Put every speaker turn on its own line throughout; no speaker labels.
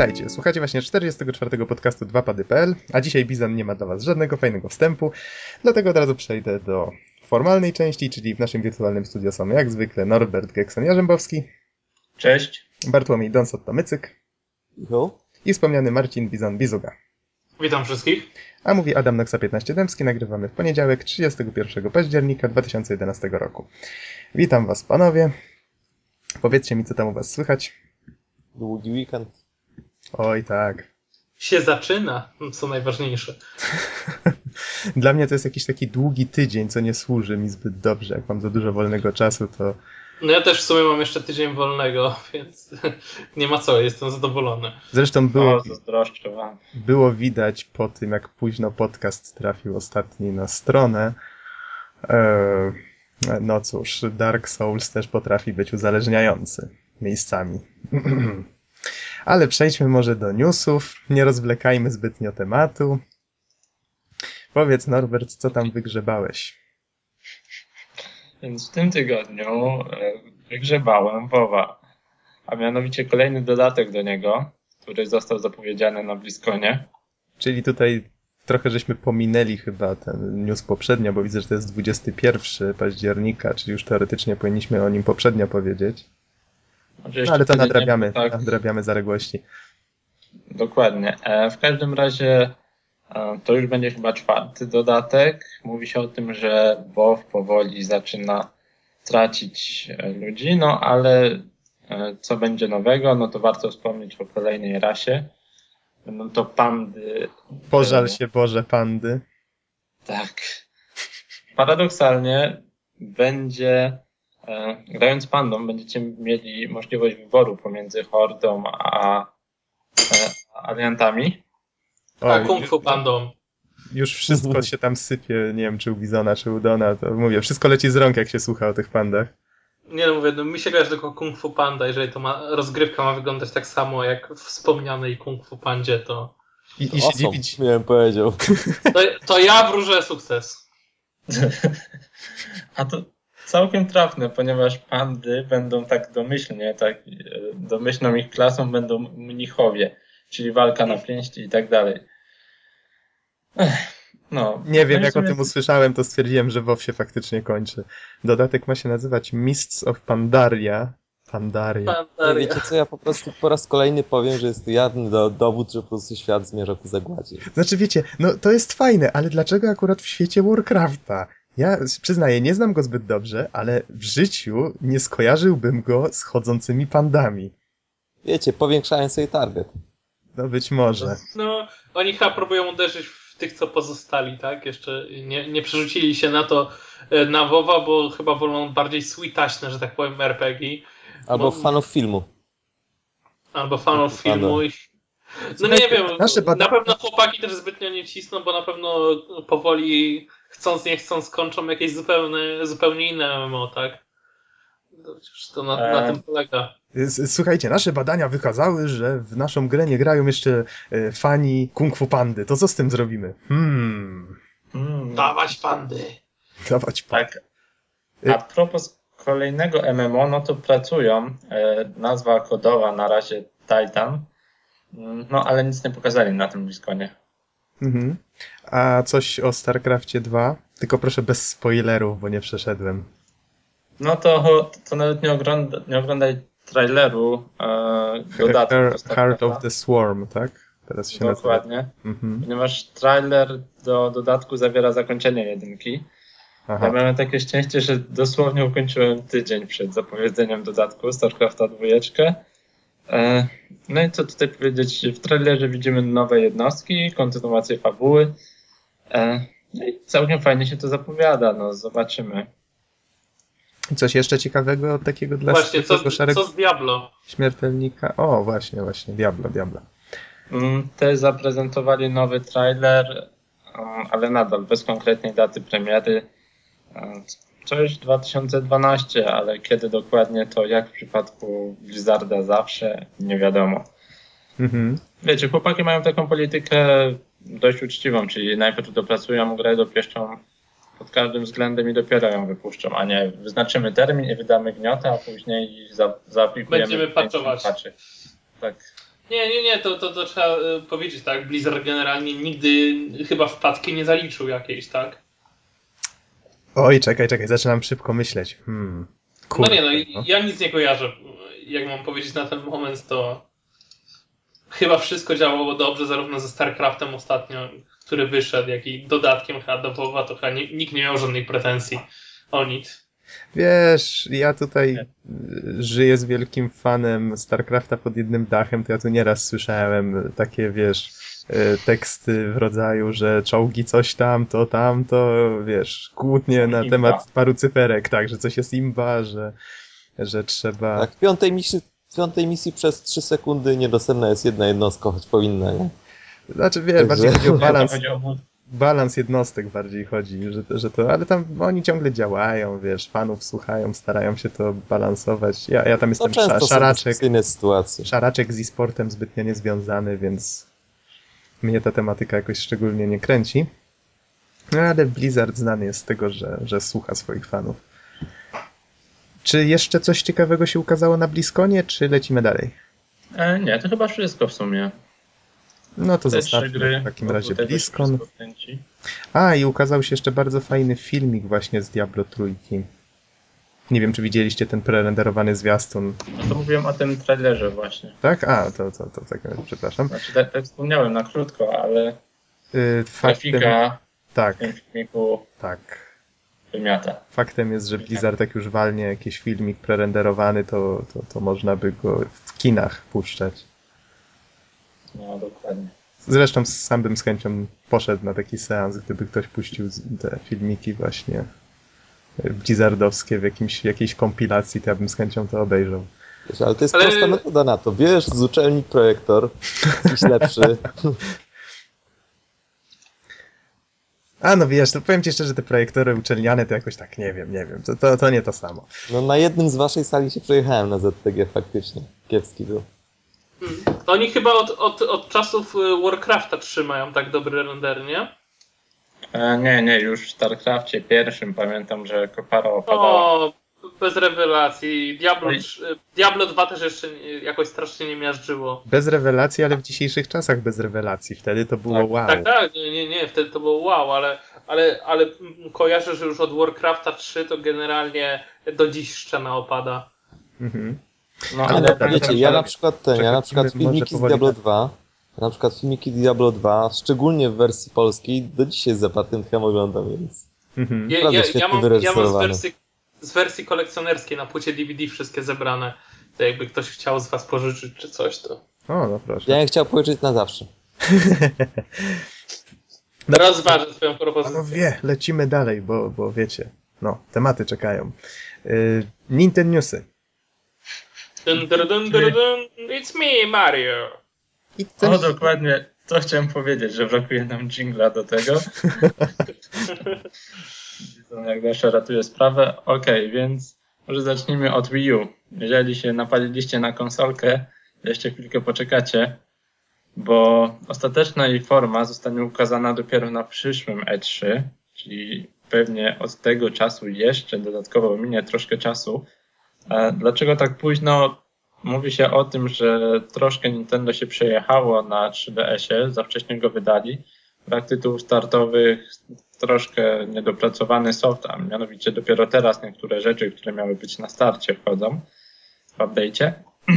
Witajcie, słuchacie właśnie 44 podcastu 2pady.pl, a dzisiaj Bizon nie ma dla was żadnego fajnego wstępu, dlatego od razu przejdę do formalnej części, czyli w naszym wirtualnym studio są jak zwykle Norbert Gekson-Jarzębowski.
Cześć.
Bartłomiej Donsot-Tomycyk.
Jo.
I wspomniany Marcin Bizon-Bizuga.
Witam wszystkich.
A mówi Adam Noxa 15 Dębski, nagrywamy w poniedziałek 31 października 2011 roku. Witam was panowie. Powiedzcie mi, co tam u was słychać.
Długi weekend.
Oj tak.
Się zaczyna, co najważniejsze.
Dla mnie to jest jakiś taki długi tydzień, co nie służy mi zbyt dobrze. Jak mam za dużo wolnego czasu, to
No ja też w sumie mam jeszcze tydzień wolnego, więc nie ma co, jestem zadowolony.
Zresztą było,
O,
było widać po tym, jak późno podcast trafił ostatni na stronę. Eee, no cóż, Dark Souls też potrafi być uzależniający miejscami. Ale przejdźmy może do newsów. Nie rozwlekajmy zbytnio tematu. Powiedz, Norbert, co tam wygrzebałeś?
Więc w tym tygodniu e, wygrzebałem WoWa, a mianowicie kolejny dodatek do niego, który został zapowiedziany na BlizzConie.
Czyli tutaj trochę żeśmy pominęli chyba ten news poprzednio, bo widzę, że to jest 21 października, czyli już teoretycznie powinniśmy o nim poprzednio powiedzieć.
Oczywiście
No, ale to
nie
nadrabiamy,
Tak,
nadrabiamy zaległości.
dokładnie. E, w każdym razie e, to już będzie chyba czwarty dodatek. Mówi się o tym, że WoW powoli zaczyna tracić e, ludzi, no ale co będzie nowego, no to warto wspomnieć o kolejnej rasie. Będą to pandy
Pożal się Boże pandy.
Tak. Paradoksalnie będzie, grając pandą, będziecie mieli możliwość wyboru pomiędzy hordą a, e, a aliantami.
A Kung Fu Pandą.
już wszystko się tam sypie, nie wiem czy u Bizona, czy u Dona, to mówię, wszystko leci z rąk, jak się słucha o tych pandach.
Nie no mówię, no, mi się kojarzy tylko Kung Fu Panda, jeżeli to ma, rozgrywka ma wyglądać tak samo jak w wspomnianej Kung Fu Pandzie, to,
I, i się
Awesome,
dziwić,
miałem powiedział.
to, to ja wróżę sukces.
A to całkiem trafne, ponieważ pandy będą tak domyślnie, tak e, domyślną ich klasą będą mnichowie, czyli walka na pięści i tak dalej. Ech, No,
nie wiem jak o
sumie-
tym usłyszałem, to stwierdziłem, że WoW się faktycznie kończy. Dodatek ma się nazywać Mists of Pandaria. Pandaria.
Pandaria.
wiecie co, ja po prostu po raz kolejny powiem, że jest to jawny do, dowód, że po prostu świat zmierza ku zagładzie.
Znaczy wiecie, no to jest fajne, ale dlaczego akurat w świecie Warcrafta? Ja przyznaję, nie znam go zbyt dobrze, ale w życiu nie skojarzyłbym go z chodzącymi pandami.
Wiecie, powiększają sobie target.
No być może.
No, oni chyba próbują uderzyć w tych, co pozostali, tak? Jeszcze nie, nie przerzucili się na to, e, na WoWa, bo chyba wolą bardziej switaśne, że tak powiem, RPG.
Albo
No.
fanów filmu.
Albo fanów filmu. i- No nie wiem,
nasze
na pewno chłopaki też zbytnio nie cisną, bo na pewno powoli chcąc nie chcąc kończą jakieś zupełnie, zupełnie inne MMO, tak? To, przecież to na, na
Eee.
tym polega.
Słuchajcie, nasze badania wykazały, że w naszą grę nie grają jeszcze e, fani Kung Fu Pandy. To co z tym zrobimy? Hmm.
Mm,
Dawać pandy.
Dawać pan.
Tak. A propos kolejnego MMO, no to pracują. E, nazwa kodowa na razie Titan. Mm, No ale nic nie pokazali na tym bliskonie.
Mhm. A coś o StarCraftie 2? Tylko proszę bez spoilerów, bo nie przeszedłem.
No to, to nawet nie, ogląda, nie oglądaj traileru e, dodatku.
Heart, of the Swarm, tak? Teraz się.
Dokładnie.
Mhm.
Ponieważ trailer do dodatku zawiera zakończenie jedynki.
Aha.
Ja miałem takie szczęście, że dosłownie ukończyłem tydzień przed zapowiedzeniem dodatku StarCrafta 2. E, No i co tutaj powiedzieć? W trailerze widzimy nowe jednostki, kontynuację fabuły. E, No i całkiem fajnie się to zapowiada, no zobaczymy.
Coś jeszcze ciekawego od takiego dla
Właśnie, co,
tego szarego
co z Diablo?
śmiertelnika? O, właśnie, właśnie, Diablo, Diablo.
Mm, Też zaprezentowali nowy trailer, um, ale nadal bez konkretnej daty premiery. Coś 2012, ale kiedy dokładnie to jak w przypadku Blizzarda zawsze nie wiadomo.
Mhm.
Wiecie, chłopaki mają taką politykę dość uczciwą, czyli najpierw dopracują grę, dopieszczą pod każdym względem i dopiero ją wypuszczą, a nie wyznaczymy termin i wydamy gniotę, a później za, zaaplikujemy
Będziemy patchować.
Tak.
Nie, nie, nie, to, to, to trzeba y, powiedzieć, tak? Blizzard generalnie nigdy chyba wpadki nie zaliczył jakiejś, tak?
Oj, czekaj, czekaj, zaczynam szybko myśleć. Hmm.
no nie, no,
Kurde,
i ja nic nie kojarzę. Jak mam powiedzieć na ten moment, to chyba wszystko działało dobrze, zarówno ze StarCraftem ostatnio, który wyszedł, jak i dodatkiem chyba do WoWa, to chyba ni- nikt nie miał żadnej pretensji o nic.
Wiesz, ja tutaj y, żyję z wielkim fanem StarCrafta pod jednym dachem, to ja tu nieraz słyszałem takie, wiesz, teksty w rodzaju, że czołgi coś tam, to tam, to wiesz, kłótnie na
Imba.
temat paru cyferek, tak, że coś jest imba, że, że trzeba...
Tak, w piątej misji, w piątej misji przez 3 sekundy niedostępna jest jedna jednostka, choć powinna, nie?
Znaczy, wiesz,
Także-
bardziej chodzi o balans, balans jednostek bardziej chodzi, że, że to, ale tam oni ciągle działają, wiesz, fanów słuchają, starają się to balansować. Ja, ja tam
No
jestem szaraczek,
sytuacje.
szaraczek z e-sportem zbytnio niezwiązany, więc mnie ta tematyka jakoś szczególnie nie kręci. No ale Blizzard znany jest z tego, że, że słucha swoich fanów. Czy jeszcze coś ciekawego się ukazało na Bliskonie, czy lecimy dalej?
E, nie, to chyba wszystko w sumie.
No to
Te
zostawmy w takim razie Bliskon. A, i ukazał się jeszcze bardzo fajny filmik właśnie z Diablo Trójki. Nie wiem, czy widzieliście ten prerenderowany zwiastun,
No to mówiłem o tym trailerze właśnie.
tak? A, to, to, to tak, przepraszam.
Znaczy, tak, tak wspomniałem na krótko, ale
Y, faktem,
grafika
tak,
w tym filmiku
tak.
wymiata.
Faktem jest, że Blizzard jak już walnie jakiś filmik prerenderowany, to, to, to można by go w kinach puszczać.
No, dokładnie.
Zresztą sam bym z chęcią poszedł na taki seans, gdyby ktoś puścił te filmiki właśnie blizzardowskie w jakimś, jakiejś kompilacji, to ja bym z chęcią to obejrzał.
Wiesz, ale to jest
Ale-
prosta metoda na to. Bierzesz z uczelni projektor, jakiś lepszy.
A no wiesz, to powiem ci szczerze, że te projektory uczelniane to jakoś tak, nie wiem, nie wiem, to, to, to nie to samo.
No na jednym z waszej sali się przejechałem na ZTG faktycznie. Kiepski był.
Hmm. Oni chyba od, od, od czasów y, Warcrafta trzymają tak dobry render, nie?
E, nie, nie, już w StarCrafcie pierwszym pamiętam, że kopara opadała.
O, bez rewelacji. Diablo,
Oj.
3, Diablo 2 też jeszcze jakoś strasznie nie miażdżyło.
Bez rewelacji, ale w dzisiejszych czasach bez rewelacji. Wtedy to było
Tak,
wow.
Tak, tak, nie, nie, nie, wtedy to było wow, ale, ale, ale kojarzę, że już od Warcrafta 3 to generalnie do dziś szczena opada.
Mhm.
No,
Ale
ale
Wiecie,
że-
ja na przykład ten, ja na przykład filmiki z Diablo
na-
2, ja na przykład filmiki Diablo 2, szczególnie w wersji polskiej, do dzisiaj z zapartym tchem oglądam, więc
Mhm.
Ja, ja,
świetnie
ja, mam, ja mam z wersji, z wersji kolekcjonerskiej na płycie DVD wszystkie zebrane. To jakby ktoś chciał z was pożyczyć czy coś, to
O, no proszę.
ja bym chciał powiedzieć na zawsze.
No,
rozważę twoją propozycję.
Panowie, lecimy dalej, bo, bo wiecie, no, tematy czekają. Yy, Nintendo Newsy.
Dun, dun, dun, dun, dun, it's me, Mario.
I ten...
O, dokładnie. To chciałem powiedzieć, że brakuje nam jingla do tego. Jak zawsze ratuje sprawę. Okej, więc może zacznijmy od Wii U. Jeżeli się napaliliście na konsolkę, jeszcze chwilkę poczekacie, bo ostateczna jej forma zostanie ukazana dopiero na przyszłym E3, czyli pewnie od tego czasu jeszcze dodatkowo minie troszkę czasu. Dlaczego tak późno? Mówi się o tym, że troszkę Nintendo się przejechało na 3DS-ie, za wcześnie go wydali. Brak tytułów startowych, troszkę niedopracowany soft, a mianowicie dopiero teraz niektóre rzeczy, które miały być na starcie wchodzą w update'cie.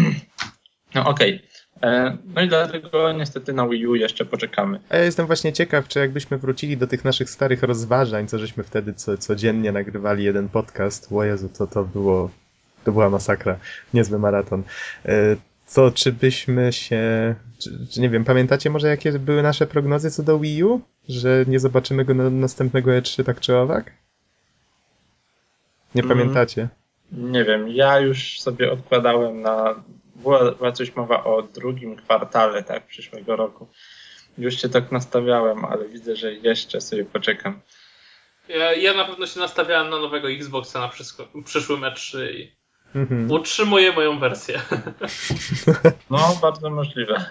No okej. E, No i dlatego niestety na Wii U jeszcze poczekamy.
A ja jestem właśnie ciekaw, czy jakbyśmy wrócili do tych naszych starych rozważań, co żeśmy wtedy co, codziennie nagrywali jeden podcast, o Jezu, to to było, to była masakra, niezły maraton. E, To czy byśmy się, czy, czy nie wiem, pamiętacie może jakie były nasze prognozy co do Wii U? Że nie zobaczymy go na następnego E3 tak czy owak? Nie
Mhm.
pamiętacie?
Nie wiem, ja już sobie odkładałem na. Była, była coś mowa o drugim kwartale, tak, przyszłego roku. Już się tak nastawiałem, ale widzę, że jeszcze sobie poczekam.
Ja, ja na pewno się nastawiałem na nowego Xboxa na przyszłym E3 i
Mhm.
utrzymuję moją wersję.
No, bardzo możliwe.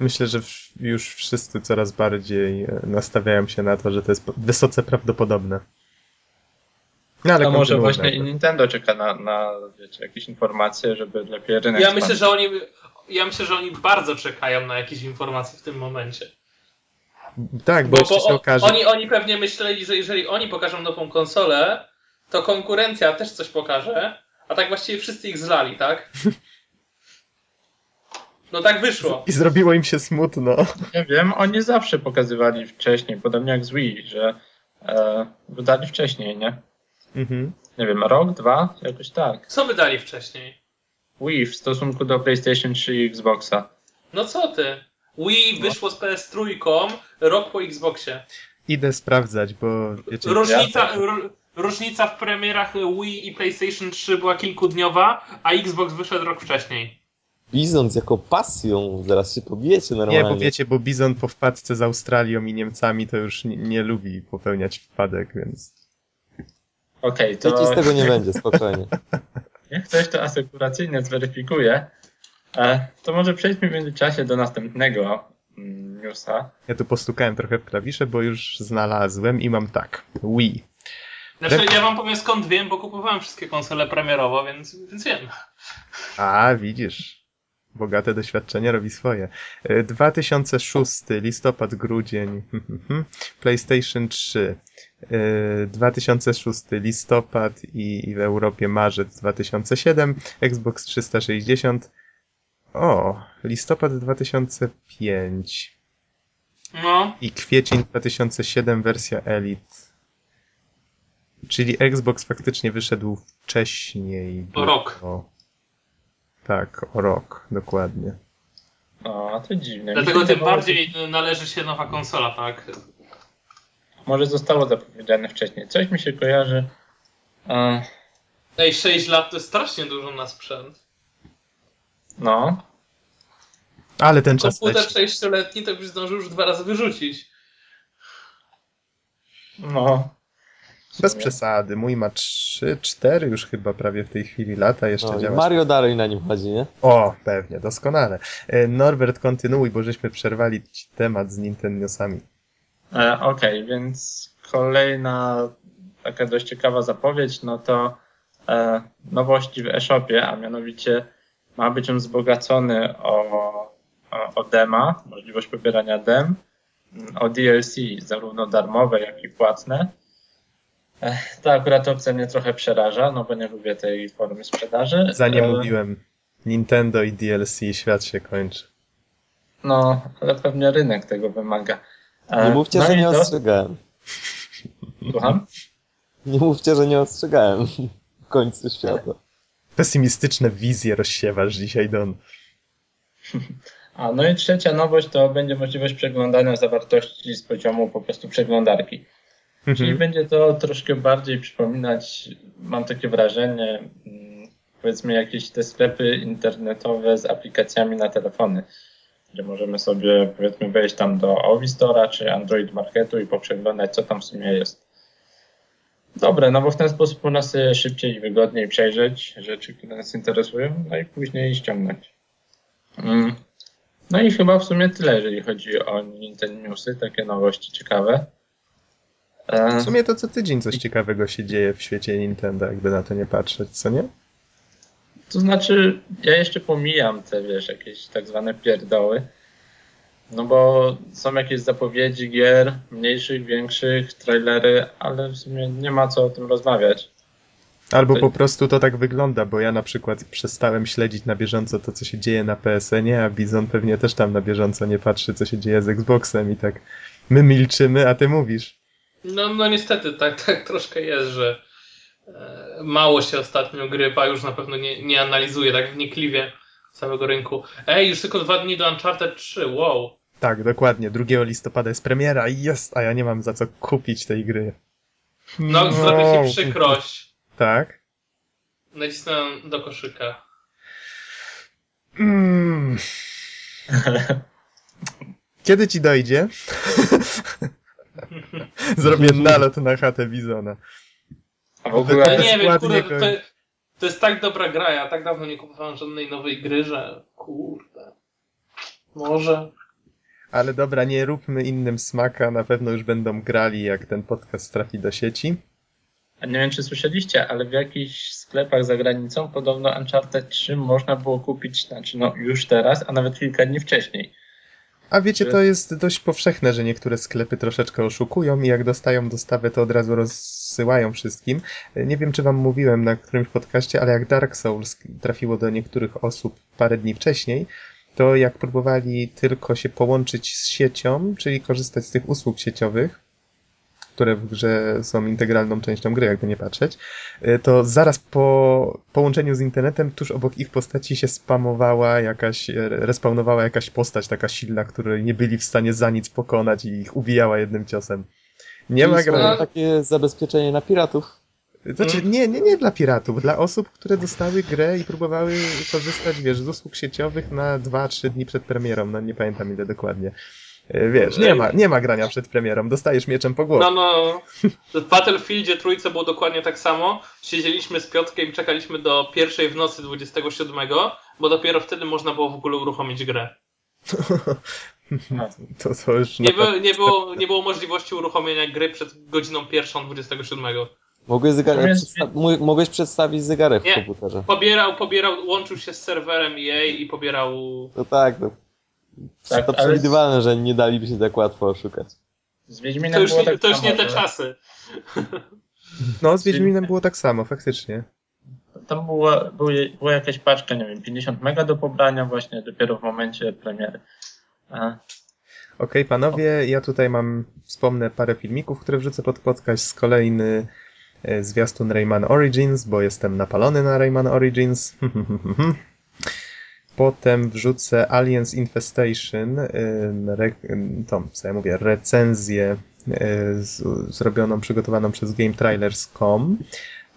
Myślę, że już wszyscy coraz bardziej e, nastawiają się na to, że to jest wysoce prawdopodobne. No ale
To może właśnie i Nintendo czeka na, na wiecie, jakieś informacje, żeby lepiej rynek
Ja myślę, że oni, ja myślę, że oni bardzo czekają na jakieś informacje w tym momencie.
Tak, bo,
Bo,
jeszcze
bo
się okaże.
oni, oni pewnie myśleli, że jeżeli oni pokażą nową konsolę, to konkurencja też coś pokaże, a tak właściwie wszyscy ich zlali, tak? No tak wyszło.
I zrobiło im się smutno.
Nie wiem, oni zawsze pokazywali wcześniej, podobnie jak z Wii, że e, wydali wcześniej, nie?
Mhm.
Nie wiem, rok, dwa? Jakoś tak.
Co wydali wcześniej?
Wii w stosunku do PlayStation 3 i Xboxa.
No co ty? Wii wyszło z PS3 rok po Xboxie.
Idę sprawdzać, bo wiecie,
Różnica,
Ja-
różnica w premierach Wii i PlayStation 3 była kilkudniowa, a Xbox wyszedł rok wcześniej.
Bizon z jaką pasją, zaraz się pobijecie normalnie.
Nie, bo wiecie, bo Bizon po wpadce z Australią i Niemcami to już nie, nie lubi popełniać wpadek, więc.
Okej,
z
to
tego nie będzie, spokojnie.
jak ktoś to asekuracyjnie zweryfikuje, e, to może przejdźmy w międzyczasie do następnego mm, newsa.
Ja tu postukałem trochę w klawisze, bo już znalazłem i mam tak. Wii.
Znaczy, ja wam powiem skąd wiem, bo kupowałem wszystkie konsole premierowo, więc, więc wiem.
A, widzisz. Bogate doświadczenie robi swoje. E, 2006, listopad, grudzień. PlayStation 3. E, 2006, listopad i, i w Europie marzec 2007. Xbox 360. O, listopad 2005.
No,
I kwiecień 2007 wersja Elite. Czyli Xbox faktycznie wyszedł wcześniej.
O rok.
Tak, o rok, dokładnie.
O, to dziwne.
Dlatego tym bardziej należy się nowa konsola, tak?
że Może zostało zapowiedziane wcześniej. Coś mi się kojarzy. E,
Ej, 6 lat to jest strasznie dużo na sprzęt.
no,
Ale ten czas
Komputer
leci.
6-letni to byś zdążył już dwa razy wyrzucić.
no.
Bez przesady. Mój ma 3, 4 już chyba prawie w tej chwili lata. Jeszcze
No,
działa.
Mario dalej na nim chodzi, nie?
O, pewnie, doskonale. E, Norbert, kontynuuj, bo żeśmy przerwali ci temat z Nintendosami.
E, Okej, więc kolejna taka dość ciekawa zapowiedź, no to e, nowości w eShopie, a mianowicie ma być on wzbogacony o, o, o dema, możliwość pobierania dem, o DLC, zarówno darmowe, jak i płatne. Ta akurat opcja mnie trochę przeraża, no bo nie lubię tej formy sprzedaży.
Za nie
E,
mówiłem. Nintendo i DLC, świat się kończy.
No, ale pewnie rynek tego wymaga. E,
Nie mówcie,
no
że nie
to-
ostrzegałem.
Słucham?
Nie mówcie, że nie ostrzegałem w końcu świata.
Pesymistyczne wizje rozsiewasz dzisiaj, Don.
A no i trzecia nowość to będzie możliwość przeglądania zawartości z poziomu po prostu przeglądarki. Czyli
Mhm.
będzie to troszkę bardziej przypominać, mam takie wrażenie, mm, powiedzmy jakieś te sklepy internetowe z aplikacjami na telefony, gdzie możemy sobie powiedzmy wejść tam do Ovi Store'a czy Android Marketu i poprzeglądać co tam w sumie jest. Dobre, no bo w ten sposób można sobie szybciej i wygodniej przejrzeć rzeczy, które nas interesują, no i później ściągnąć. Mm. No i chyba w sumie tyle, jeżeli chodzi o Nintendo Newsy, takie nowości ciekawe.
W sumie to co tydzień coś ciekawego się dzieje w świecie Nintendo, jakby na to nie patrzeć, co nie?
To znaczy, ja jeszcze pomijam te, wiesz, jakieś tak zwane pierdoły. No bo są jakieś zapowiedzi gier, mniejszych, większych, trailery, ale w sumie nie ma co o tym rozmawiać.
Albo po prostu to tak wygląda, bo ja na przykład przestałem śledzić na bieżąco to, co się dzieje na PSN-ie, a Bizon pewnie też tam na bieżąco nie patrzy, co się dzieje z Xboxem i tak my milczymy, a ty mówisz.
No, no niestety, tak, tak troszkę jest, że e, mało się ostatnio grywa, już na pewno nie, nie analizuje tak wnikliwie całego rynku. Ej, już tylko dwa dni do Uncharted 3, wow.
Tak, dokładnie, 2 listopada jest premiera i jest, a ja nie mam za co kupić tej gry.
No, zrobię ci przykrość.
Tak?
Nacisnę do koszyka.
Mm. Kiedy ci dojdzie? Zrobię nalot na chatę Bizona.
A w ogóle
Ja nie wiem, kurde, to, to jest tak dobra gra, ja tak dawno nie kupowałem żadnej nowej gry, że kurde. Może.
Ale dobra, nie róbmy innym smaka, na pewno już będą grali, jak ten podcast trafi do sieci.
A nie wiem, czy słyszeliście, ale w jakichś sklepach za granicą podobno Uncharted 3 można było kupić, znaczy no już teraz, a nawet kilka dni wcześniej.
A wiecie, to jest dość powszechne, że niektóre sklepy troszeczkę oszukują i jak dostają dostawę, to od razu rozsyłają wszystkim. Nie wiem, czy wam mówiłem na którymś podcaście, ale jak Dark Souls trafiło do niektórych osób parę dni wcześniej, to jak próbowali tylko się połączyć z siecią, czyli korzystać z tych usług sieciowych, które w grze są integralną częścią gry, jakby nie patrzeć, y, to zaraz po połączeniu z internetem tuż obok ich postaci się spamowała jakaś, y, respawnowała jakaś postać taka silna, której nie byli w stanie za nic pokonać i ich ubijała jednym ciosem. Nie
Czyli
ma gra...
takie zabezpieczenie na piratów.
Znaczy, nie, nie, nie dla piratów, dla osób, które dostały grę i próbowały korzystać, wiesz, z usług sieciowych na 2-3 dni przed premierą, no nie pamiętam ile dokładnie. Y, Wiesz, nie ma, nie ma grania przed premierą, dostajesz mieczem po głowie.
No, no. W Battlefieldzie trójce było dokładnie tak samo. Siedzieliśmy z Piotrkiem i czekaliśmy do pierwszej w nocy 27, bo dopiero wtedy można było w ogóle uruchomić grę.
To, to już
Nie, było, nie, było, nie było możliwości uruchomienia gry przed godziną pierwszą 27.
Mogłeś, przedsta- mogłeś przedstawić zegarek
Nie.
w komputerze.
Pobierał, pobierał, łączył się z serwerem EA i pobierał.
No tak, no.
Tak,
to
ale-
przewidywalne, że nie daliby się tak łatwo oszukać.
Z Wiedźminem
To już,
było
nie,
tak
to już
samo,
nie te
że
czasy.
No, z Wiedźminem było tak samo, faktycznie.
Tam była, jakaś paczka, nie wiem, 50 mega do pobrania właśnie dopiero w momencie premiery. A,
Okej, panowie, ja tutaj mam, wspomnę parę filmików, które wrzucę pod podcast z kolejny e, zwiastun Rayman Origins, bo jestem napalony na Rayman Origins. Potem wrzucę Aliens Infestation, e, re, to, co ja mówię, recenzję e, z, zrobioną, przygotowaną przez GameTrailers.com.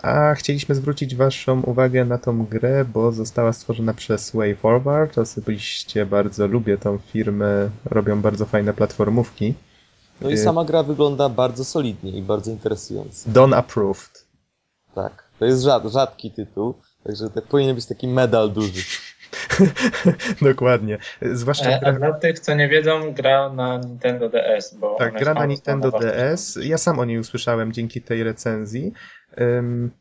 A chcieliśmy zwrócić Waszą uwagę na tą grę, bo została stworzona przez WayForward. Osobiście bardzo lubię tą firmę, robią bardzo fajne platformówki.
No i
Y-
sama gra wygląda bardzo solidnie i bardzo interesująco.
Don Approved.
Tak. To jest rzad, rzadki tytuł, także to powinien być taki medal duży.
Dokładnie. Zwłaszcza
E, a
gra,
dla tych, co nie wiedzą, gra na Nintendo DS, bo
tak, gra na Nintendo DS. Ja sam o niej usłyszałem dzięki tej recenzji. Ym,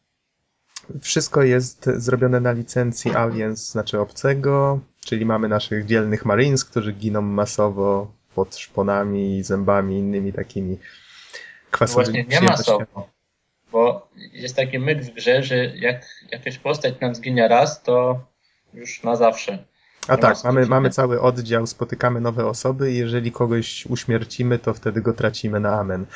wszystko jest zrobione na licencji Aliens, znaczy obcego, czyli mamy naszych dzielnych Marines, którzy giną masowo pod szponami, zębami i innymi takimi kwasowymi
Właśnie nie masowo. Bo jest taki myk w grze, że jak jakaś postać nam zginie raz, to już na zawsze.
A
Nie
tak, mamy, mamy cały oddział, spotykamy nowe osoby i jeżeli kogoś uśmiercimy, to wtedy go tracimy na amen.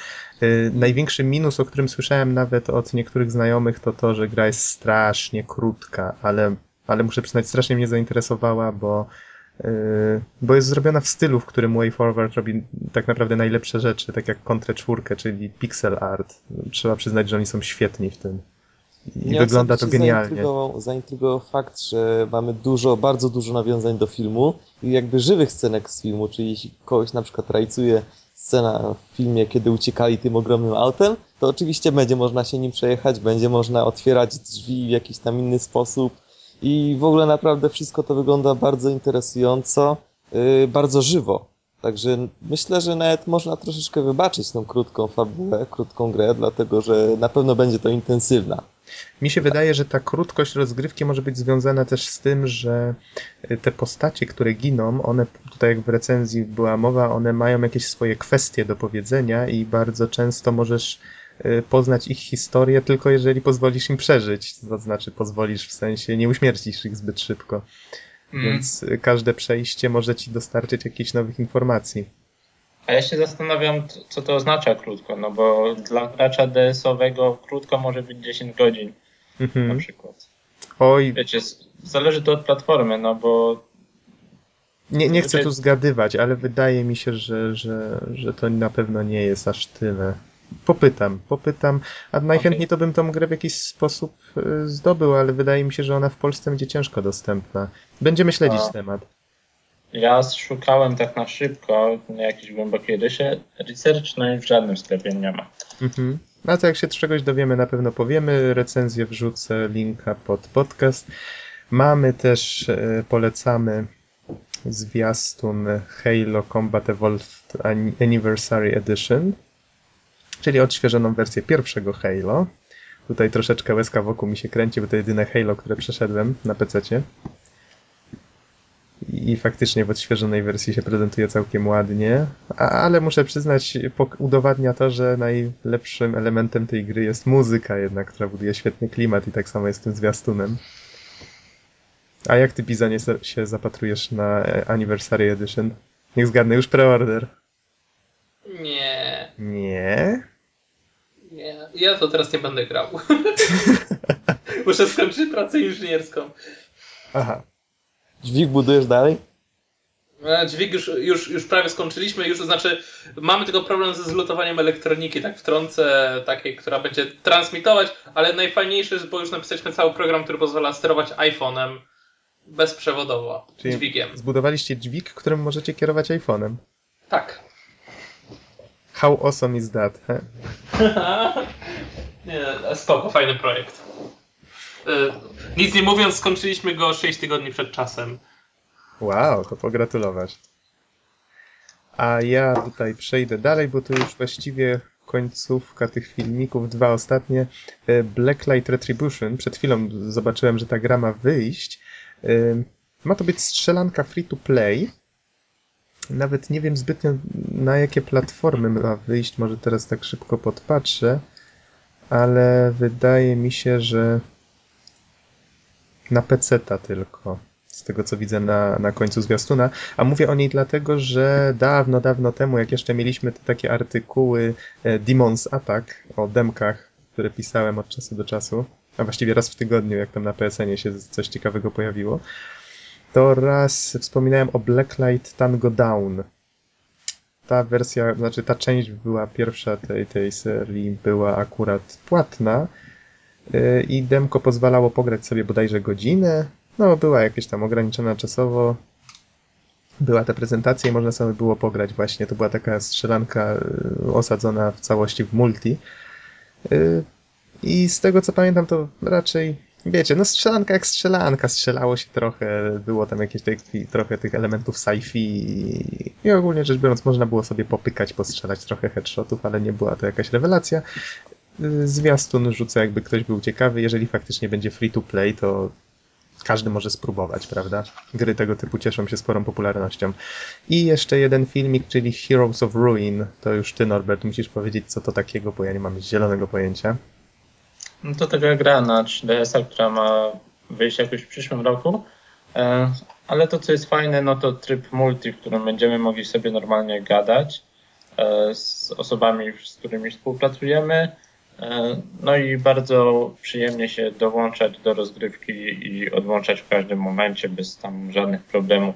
Yy, największy minus, o którym słyszałem nawet od niektórych znajomych, to to, że gra jest strasznie krótka, ale, ale muszę przyznać, strasznie mnie zainteresowała, bo, yy, bo jest zrobiona w stylu, w którym WayForward robi tak naprawdę najlepsze rzeczy, tak jak Contra 4, czyli pixel art. Trzeba przyznać, że oni są świetni w tym. I wygląda to genialnie.
Zaintrygował, zaintrygował fakt, że mamy dużo, bardzo dużo nawiązań do filmu i jakby żywych scenek z filmu, czyli jeśli kogoś na przykład rajcuje scena w filmie, kiedy uciekali tym ogromnym autem, to oczywiście będzie można się nim przejechać, będzie można otwierać drzwi w jakiś tam inny sposób i w ogóle naprawdę wszystko to wygląda bardzo interesująco, yy, bardzo żywo. Także myślę, że nawet można troszeczkę wybaczyć tą krótką fabułę, krótką grę, dlatego że na pewno będzie to intensywna.
Mi się wydaje, że ta krótkość rozgrywki może być związana też z tym, że y, te postacie, które giną, one, tutaj jak w recenzji była mowa, one mają jakieś swoje kwestie do powiedzenia i bardzo często możesz y, poznać ich historię tylko jeżeli pozwolisz im przeżyć. To znaczy pozwolisz w sensie, nie uśmiercisz ich zbyt szybko.
Mm.
Więc każde przejście może ci dostarczyć jakichś nowych informacji.
A ja się zastanawiam, co to oznacza krótko, no bo dla gracza DS-owego krótko może być 10 godzin na
Mhm.
przykład.
Oj,
Wiecie, zależy to od platformy, no bo
Nie, nie chcę tu zgadywać, ale wydaje mi się, że, że, że to na pewno nie jest aż tyle. Popytam, popytam, a najchętniej to bym tą grę w jakiś sposób y, zdobył, ale wydaje mi się, że ona w Polsce będzie ciężko dostępna. Będziemy śledzić
A.
temat.
ja szukałem tak na szybko, nie jakiejś głębokiej ryszy, research no i w żadnym sklepie nie ma.
Mhm. A to jak się czegoś dowiemy, na pewno powiemy. Recenzję wrzucę, linka pod podcast. Mamy też, e, polecamy zwiastun Halo Combat Evolved Anniversary Edition, czyli odświeżoną wersję pierwszego Halo. Tutaj troszeczkę łezka wokół mi się kręci, bo to jedyne Halo, które przeszedłem na PC-cie. I faktycznie w odświeżonej wersji się prezentuje całkiem ładnie, a, ale muszę przyznać, udowadnia to, że najlepszym elementem tej gry jest muzyka jednak, która buduje świetny klimat i tak samo jest z tym zwiastunem. A jak ty, Bizonie, się zapatrujesz na Anniversary Edition? Niech zgadnę, już preorder.
Nie.
Nie?
Ja to teraz nie będę grał. Muszę skończyć pracę inżynierską.
Aha.
Dźwig budujesz dalej?
E, dźwig już, już, już prawie skończyliśmy, już to znaczy mamy tylko problem ze zlutowaniem elektroniki, tak wtrącę, takiej, która będzie transmitować, ale najfajniejsze jest, bo już napisaliśmy cały program, który pozwala sterować iPhone'em bezprzewodowo,
Czyli
dźwigiem.
Zbudowaliście dźwig, którym możecie kierować iPhone'em.
Tak.
How awesome is that? He?
nie, spoko, fajny projekt. Y, nic nie mówiąc, skończyliśmy go 6 tygodni przed czasem.
Wow, to pogratulować. A ja tutaj przejdę dalej, bo to już właściwie końcówka tych filmików, dwa ostatnie. Blacklight Retribution. Przed chwilą zobaczyłem, że ta gra ma wyjść. Ma to być strzelanka free to play. Nawet nie wiem zbytnio na jakie platformy ma wyjść, może teraz tak szybko podpatrzę, ale wydaje mi się, że na PC-ta tylko. Z tego co widzę na, na końcu zwiastuna. A mówię o niej dlatego, że dawno, dawno temu, jak jeszcze mieliśmy te takie artykuły Demon's Attack o demkach, które pisałem od czasu do czasu, a właściwie raz w tygodniu, jak tam na PSN-ie się coś ciekawego pojawiło, to raz wspominałem o Blacklight Tango Down. Ta wersja, znaczy ta część była pierwsza tej, tej serii, była akurat płatna i demko pozwalało pograć sobie bodajże godzinę. No, była jakieś tam ograniczona czasowo. Była ta prezentacja i można sobie było pograć właśnie. To była taka strzelanka osadzona w całości w multi. I z tego co pamiętam, to raczej Wiecie, no strzelanka jak strzelanka, strzelało się trochę, było tam jakieś taki, trochę tych elementów sci-fi i, ogólnie rzecz biorąc można było sobie popykać, postrzelać trochę headshotów, ale nie była to jakaś rewelacja. Zwiastun rzucę jakby ktoś był ciekawy, jeżeli faktycznie będzie free to play, to każdy może spróbować, prawda? Gry tego typu cieszą się sporą popularnością. I jeszcze jeden filmik, czyli Heroes of Ruin. To już ty, Norbert, musisz powiedzieć, co to takiego, bo ja nie mam zielonego pojęcia.
No to taka gra na 3DS-a, która ma wyjść jakoś w przyszłym roku. E, ale to, co jest fajne, no to tryb multi, w którym będziemy mogli sobie normalnie gadać e, z osobami, z którymi współpracujemy. E, no i bardzo przyjemnie się dołączać do rozgrywki i odłączać w każdym momencie bez tam żadnych problemów.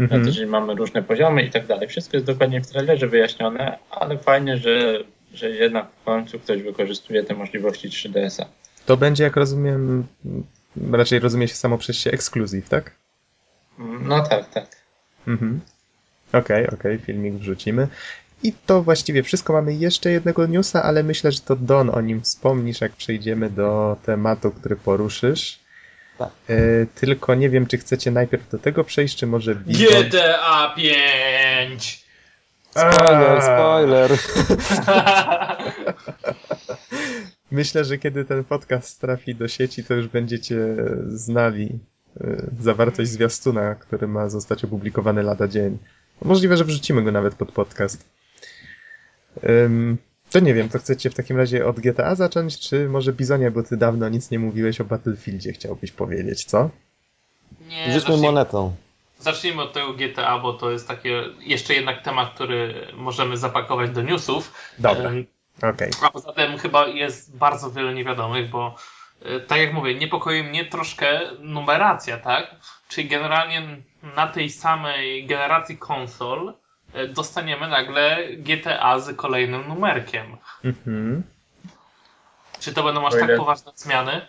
Mhm. Nawet jeżeli mamy różne poziomy i tak dalej. Wszystko jest dokładnie w trailerze wyjaśnione, ale fajnie, że że jednak w końcu ktoś wykorzystuje te możliwości 3DS-a.
To będzie, jak rozumiem, raczej rozumie się samo przez się ekskluzyw, tak?
No tak, tak.
Mhm. Okej, okay, okej, okay, filmik wrzucimy. I to właściwie wszystko. Mamy jeszcze jednego newsa, ale myślę, że to Don o nim wspomnisz, jak przejdziemy do tematu, który poruszysz. Tak. E, tylko nie wiem, czy chcecie najpierw do tego przejść, czy może.
GTA 5!
Spoiler, spoiler.
Myślę, że kiedy ten podcast trafi do sieci, to już będziecie znali y, zawartość zwiastuna, który ma zostać opublikowany lada dzień. Możliwe, że wrzucimy go nawet pod podcast. to nie wiem, to chcecie w takim razie od GTA zacząć, czy może Bizonie, bo ty dawno nic nie mówiłeś o Battlefieldzie, chciałbyś powiedzieć, co?
Nie,
Rzućmy monetą.
Zacznijmy od tego GTA, bo to jest taki jeszcze jednak temat, który możemy zapakować do newsów.
Dobra. Okay.
A poza tym chyba jest bardzo wiele niewiadomych, bo e, tak jak mówię, niepokoi mnie troszkę numeracja, tak? Czyli generalnie na tej samej generacji konsol e, dostaniemy nagle GTA z kolejnym numerkiem. Mhm. Czy to będą aż tak poważne zmiany?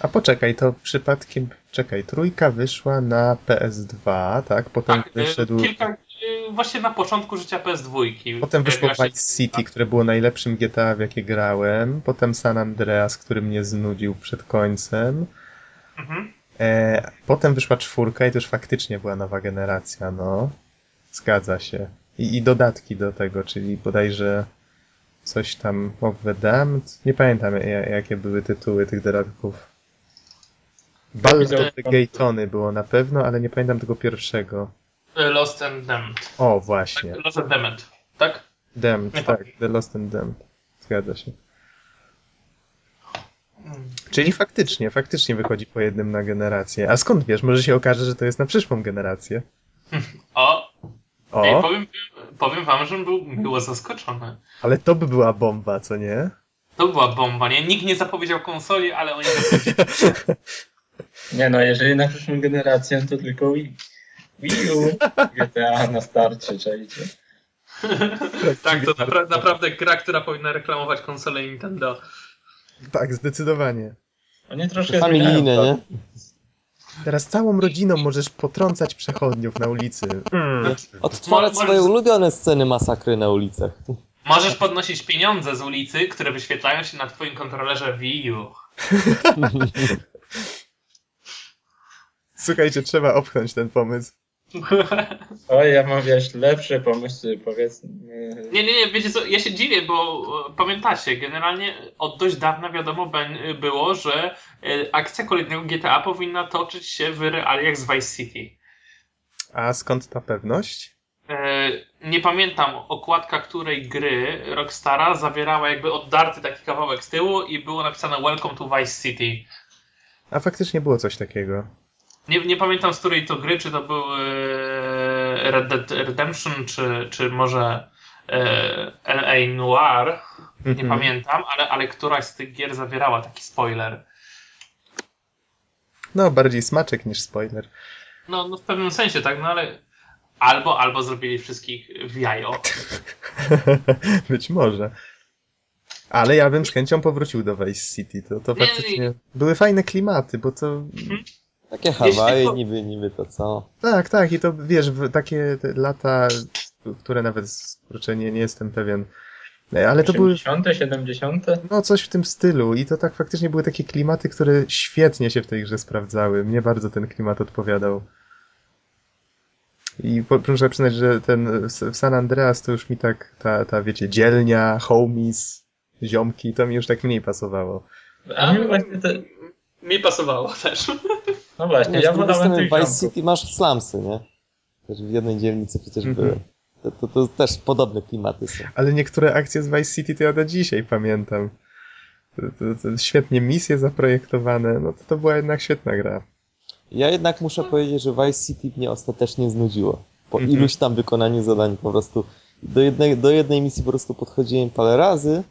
A poczekaj, to przypadkiem, czekaj, trójka wyszła na PS2, tak? Potem
tak,
wyszedł...
kilka, właśnie na początku życia PS2.
Potem wyszło Vice City, które było najlepszym GTA, w jakie grałem. Potem San Andreas, który mnie znudził przed końcem. Mhm. E, potem wyszła czwórka i to już faktycznie była nowa generacja, no. Zgadza się. I, i dodatki do tego, czyli bodajże coś tam of the Damned. Nie pamiętam ja- jakie były tytuły tych dodatków. Ballad of the Gay Tony było na pewno, ale nie pamiętam tego pierwszego.
Lost and Damned.
O, właśnie.
Tak, Lost and Damned, tak?
Damned,
Nie
tak. The Lost and Damned. Zgadza się. Czyli faktycznie, faktycznie wychodzi po jednym na generację. A skąd wiesz? Może się okaże, że to jest na przyszłą generację.
O, ej,
O,
powiem, powiem wam, że był miło zaskoczony.
ale to by była bomba, co nie?
To była bomba, nie? Nikt nie zapowiedział konsoli, ale oni zapowiedzieli.
Nie no, jeżeli na przyszłą generację, to tylko Wii, Wii U, GTA na starcie, czajcie.
tak, to napra- naprawdę gra, która powinna reklamować konsolę Nintendo.
Tak, zdecydowanie.
Oni troszkę
Familijne, nie?
Teraz całą rodziną możesz potrącać przechodniów na ulicy. Mm.
Odtwarzać
Mo-
swoje ulubione sceny masakry na ulicach.
Możesz podnosić pieniądze z ulicy, które wyświetlają się na twoim kontrolerze Wii U.
Słuchajcie, trzeba opchnąć ten pomysł.
Oj, ja mam wiesz, lepsze pomysły, powiedzmy.
Nie, nie, nie, wiecie co, ja się dziwię, bo e, pamiętacie, generalnie od dość dawna wiadomo ben- było, że e, akcja kolejnego GTA powinna toczyć się w realiach z Vice City.
A skąd ta pewność?
E, Nie pamiętam okładka której gry Rockstara zawierała jakby oddarty taki kawałek z tyłu i było napisane Welcome to Vice City.
A faktycznie było coś takiego.
Nie, nie pamiętam z której to gry, czy to był e, Red Dead Redemption, czy, czy może e, LA Noir. Nie
Mhm.
pamiętam, ale, ale któraś z tych gier zawierała taki spoiler.
No, bardziej smaczek niż spoiler.
No, no w pewnym sensie, tak, no ale albo, albo zrobili wszystkich w jajo.
Być może. Ale ja bym z chęcią powrócił do Vice City. To, to
Nie, nie,
faktycznie
nie.
były fajne klimaty, bo to.
Takie Hawaje, niby, niby to co.
Tak, tak, i to wiesz, w takie te lata, które nawet kurczę, nie, nie jestem pewien. E, Ale to były
80., 70.
no coś w tym stylu i to tak faktycznie były takie klimaty, które świetnie się w tej grze sprawdzały. Mnie bardzo ten klimat odpowiadał. I po, muszę przyznać, że ten w w San Andreas to już mi tak, ta, ta wiecie, dzielnia, homies, ziomki, to mi już tak mniej pasowało.
A mi właśnie te,
Mi pasowało też.
no właśnie,
Wiesz,
ja wolałem
strony
tych
w Vice
ziomków.
City masz slumsy, nie? Też w jednej dzielnicy przecież
Mhm.
były. To, to, to też podobne klimaty są.
Ale niektóre akcje z Vice City to ja do dzisiaj pamiętam. To, to, to świetnie misje zaprojektowane, no to, to była jednak świetna gra.
Ja jednak muszę powiedzieć, że Vice City mnie ostatecznie znudziło. Po
Mhm.
iluś tam wykonaniu zadań po prostu do jednej, do jednej misji po prostu podchodziłem parę razy,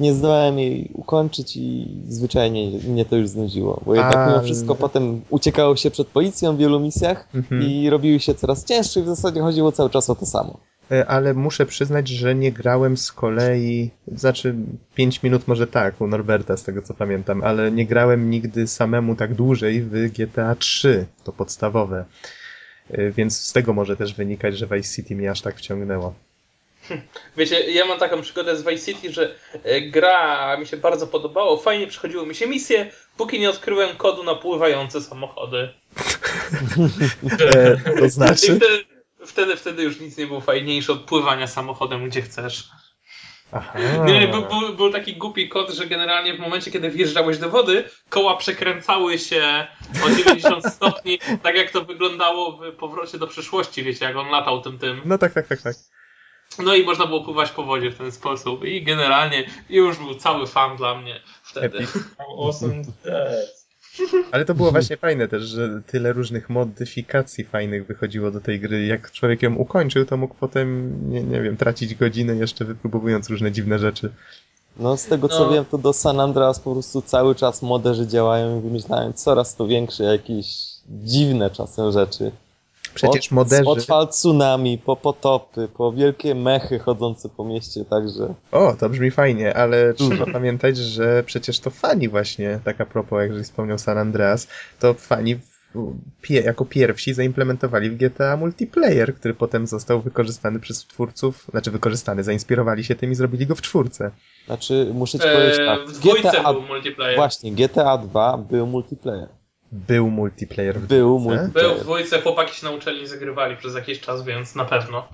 nie zdołałem jej ukończyć i zwyczajnie mnie to już znudziło. Bo jednak mimo wszystko potem uciekało się przed policją w wielu misjach
Mhm.
i robiły się coraz cięższe i w zasadzie chodziło cały czas o to samo.
E, Ale muszę przyznać, że nie grałem z kolei, znaczy 5 minut może tak, u Norberta z tego co pamiętam, ale nie grałem nigdy samemu tak dłużej w GTA 3, to podstawowe. E, Więc z tego może też wynikać, że Vice City mnie aż tak wciągnęło.
Wiecie, ja mam taką przygodę z Vice City, że e, gra mi się bardzo podobało, fajnie przychodziło mi się misje, póki nie odkryłem kodu na pływające samochody.
E, to znaczy?
wtedy, wtedy, wtedy już nic nie było fajniejsze od pływania samochodem, gdzie chcesz.
Aha.
Nie, był, był, był taki głupi kod, że generalnie w momencie, kiedy wjeżdżałeś do wody, koła przekręcały się o 90 stopni, tak jak to wyglądało w powrocie do przyszłości, wiecie, jak on latał tym tym.
No tak, tak, tak, tak.
No i można było pływać po wodzie w ten sposób. I generalnie już był cały fan dla mnie wtedy.
Epic.
Awesome Death.
Ale to było właśnie fajne też, że tyle różnych modyfikacji fajnych wychodziło do tej gry. Jak człowiek ją ukończył, to mógł potem, nie, nie wiem, tracić godziny jeszcze wypróbowując różne dziwne rzeczy.
No z tego co
No.
wiem, to do San Andreas po prostu cały czas moderzy działają i wymyślają coraz to większe jakieś dziwne czasem rzeczy.
Przecież
od,
moderzy...
Od fal tsunami, po potopy, po wielkie mechy chodzące po mieście, także...
O, to brzmi fajnie, ale trzeba pamiętać, że przecież to fani właśnie, tak a propos, jak żeś wspomniał San Andreas, to fani pie, jako pierwsi zaimplementowali w GTA multiplayer, który potem został wykorzystany przez twórców, znaczy wykorzystany, zainspirowali się tym i zrobili go w czwórce.
Znaczy, muszę ci powiedzieć
Eee,
tak,
w dwójce
GTA,
był multiplayer.
właśnie, GTA 2 był multiplayer.
Był multiplayer w
Był
dwójce.
multiplayer.
Był w dwójce, chłopaki się na uczelni zagrywali przez jakiś czas, więc na pewno.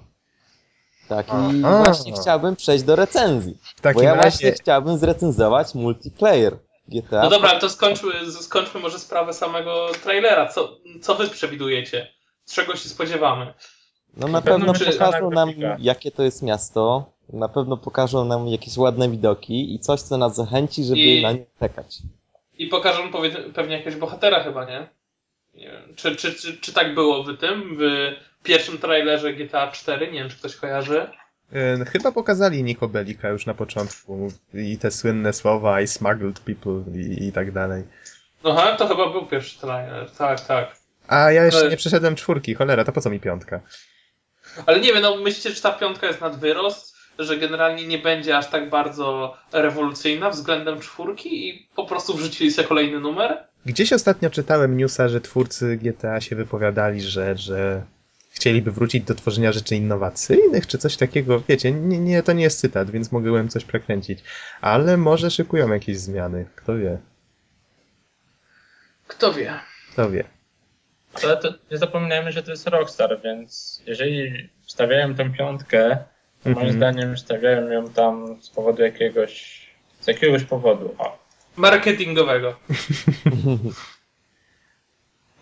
Tak, i
Aha.
właśnie chciałbym przejść do recenzji.
W
Bo
takim
ja
razie,
właśnie chciałbym zrecenzować multiplayer GTA.
No dobra, ale to skończmy, skończmy może sprawę samego trailera. Co, co wy przewidujecie? Z czego się spodziewamy?
No na
pewno
pewno pokażą nam,
grafika.
jakie to jest miasto. Na pewno pokażą nam jakieś ładne widoki i coś, co nas zachęci, żeby
I-
na nie czekać.
I pokażą pewnie jakiegoś bohatera chyba, nie? Nie wiem. Czy, czy, czy, czy tak było w tym, w pierwszym trailerze GTA 4? Nie wiem, czy ktoś kojarzy.
chyba pokazali Niko Belika już na początku i te słynne słowa I smuggled people i, i tak dalej.
Aha, to chyba był pierwszy trailer, tak, tak.
A ja jeszcze nie przeszedłem czwórki, cholera, to po co mi piątka?
Ale nie wiem, no myślicie, czy ta piątka jest nad wyrost? Że generalnie nie będzie aż tak bardzo rewolucyjna względem czwórki i po prostu wrzucili sobie kolejny numer?
Gdzieś ostatnio czytałem newsa, że twórcy GTA się wypowiadali, że, że chcieliby wrócić do tworzenia rzeczy innowacyjnych, czy coś takiego. Wiecie, nie, nie, to nie jest cytat, więc mogłem coś prekręcić. Ale może szykują jakieś zmiany, kto wie,
Kto wie.
kto wie.
Ale to nie zapominajmy, że to jest Rockstar, więc jeżeli stawiają tę piątkę, moim
Mhm.
zdaniem stawiają ją tam z powodu jakiegoś, z jakiegoś powodu. O,
Marketingowego.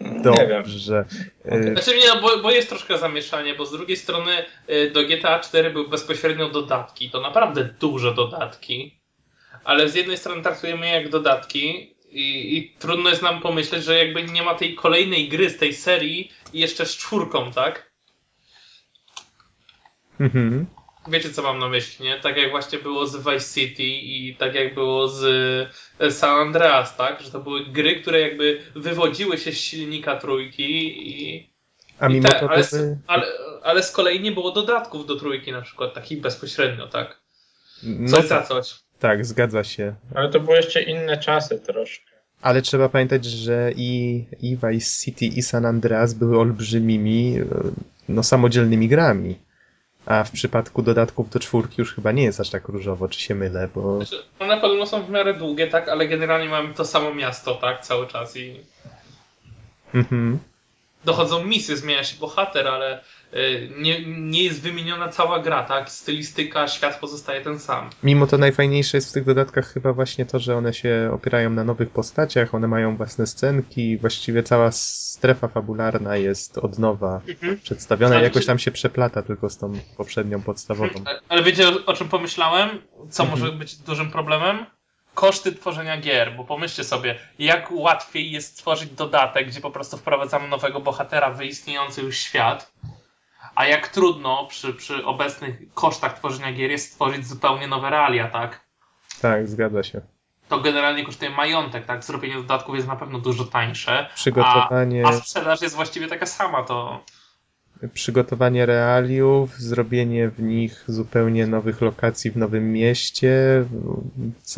nie wiem.
Dobrze. Y,
Znaczy nie, no, bo, bo jest troszkę zamieszanie, bo z drugiej strony y, do GTA 4 były bezpośrednio dodatki. To naprawdę duże dodatki. Ale z jednej strony traktujemy je jak dodatki i, i trudno jest nam pomyśleć, że jakby nie ma tej kolejnej gry z tej serii i jeszcze z czwórką, tak?
mhm.
Wiecie co mam na myśli, nie? Tak jak właśnie było z Vice City i tak jak było z e, San Andreas, tak? Że to były gry, które jakby wywodziły się z silnika trójki i,
A
I
mimo
te,
to
ale, ale, ale z kolei nie było dodatków do trójki na przykład, takich bezpośrednio, tak?
No
Coś za coś.
tak, zgadza się.
Ale to były jeszcze inne czasy troszkę.
Ale trzeba pamiętać, że i, i Vice City, i San Andreas były olbrzymimi, e, no, samodzielnymi grami. A w przypadku dodatków do czwórki już chyba nie jest aż tak różowo, czy się mylę, bo
Znaczy, one podobno są w miarę długie, tak? Ale generalnie mamy to samo miasto, tak? Cały czas i
mhm.
dochodzą misje, zmienia się bohater, ale nie, nie jest wymieniona cała gra, tak? Stylistyka, świat pozostaje ten sam.
Mimo to najfajniejsze jest w tych dodatkach chyba właśnie to, że one się opierają na nowych postaciach, one mają własne scenki, właściwie cała strefa fabularna jest od nowa przedstawiona i
Ale
jakoś tam się przeplata tylko z tą poprzednią podstawową.
Ale- Ale wiecie o, o czym pomyślałem? Co
Mhm.
może być dużym problemem? Koszty tworzenia gier, bo pomyślcie sobie, jak łatwiej jest stworzyć dodatek, gdzie po prostu wprowadzamy nowego bohatera w istniejący już świat, a jak trudno przy, przy obecnych kosztach tworzenia gier jest stworzyć zupełnie nowe realia, tak?
Tak, zgadza się.
To generalnie kosztuje majątek, tak? Zrobienie dodatków jest na pewno dużo tańsze,
Przygotowanie,
a, a sprzedaż jest właściwie taka sama, to
przygotowanie realiów, zrobienie w nich zupełnie nowych lokacji w nowym mieście,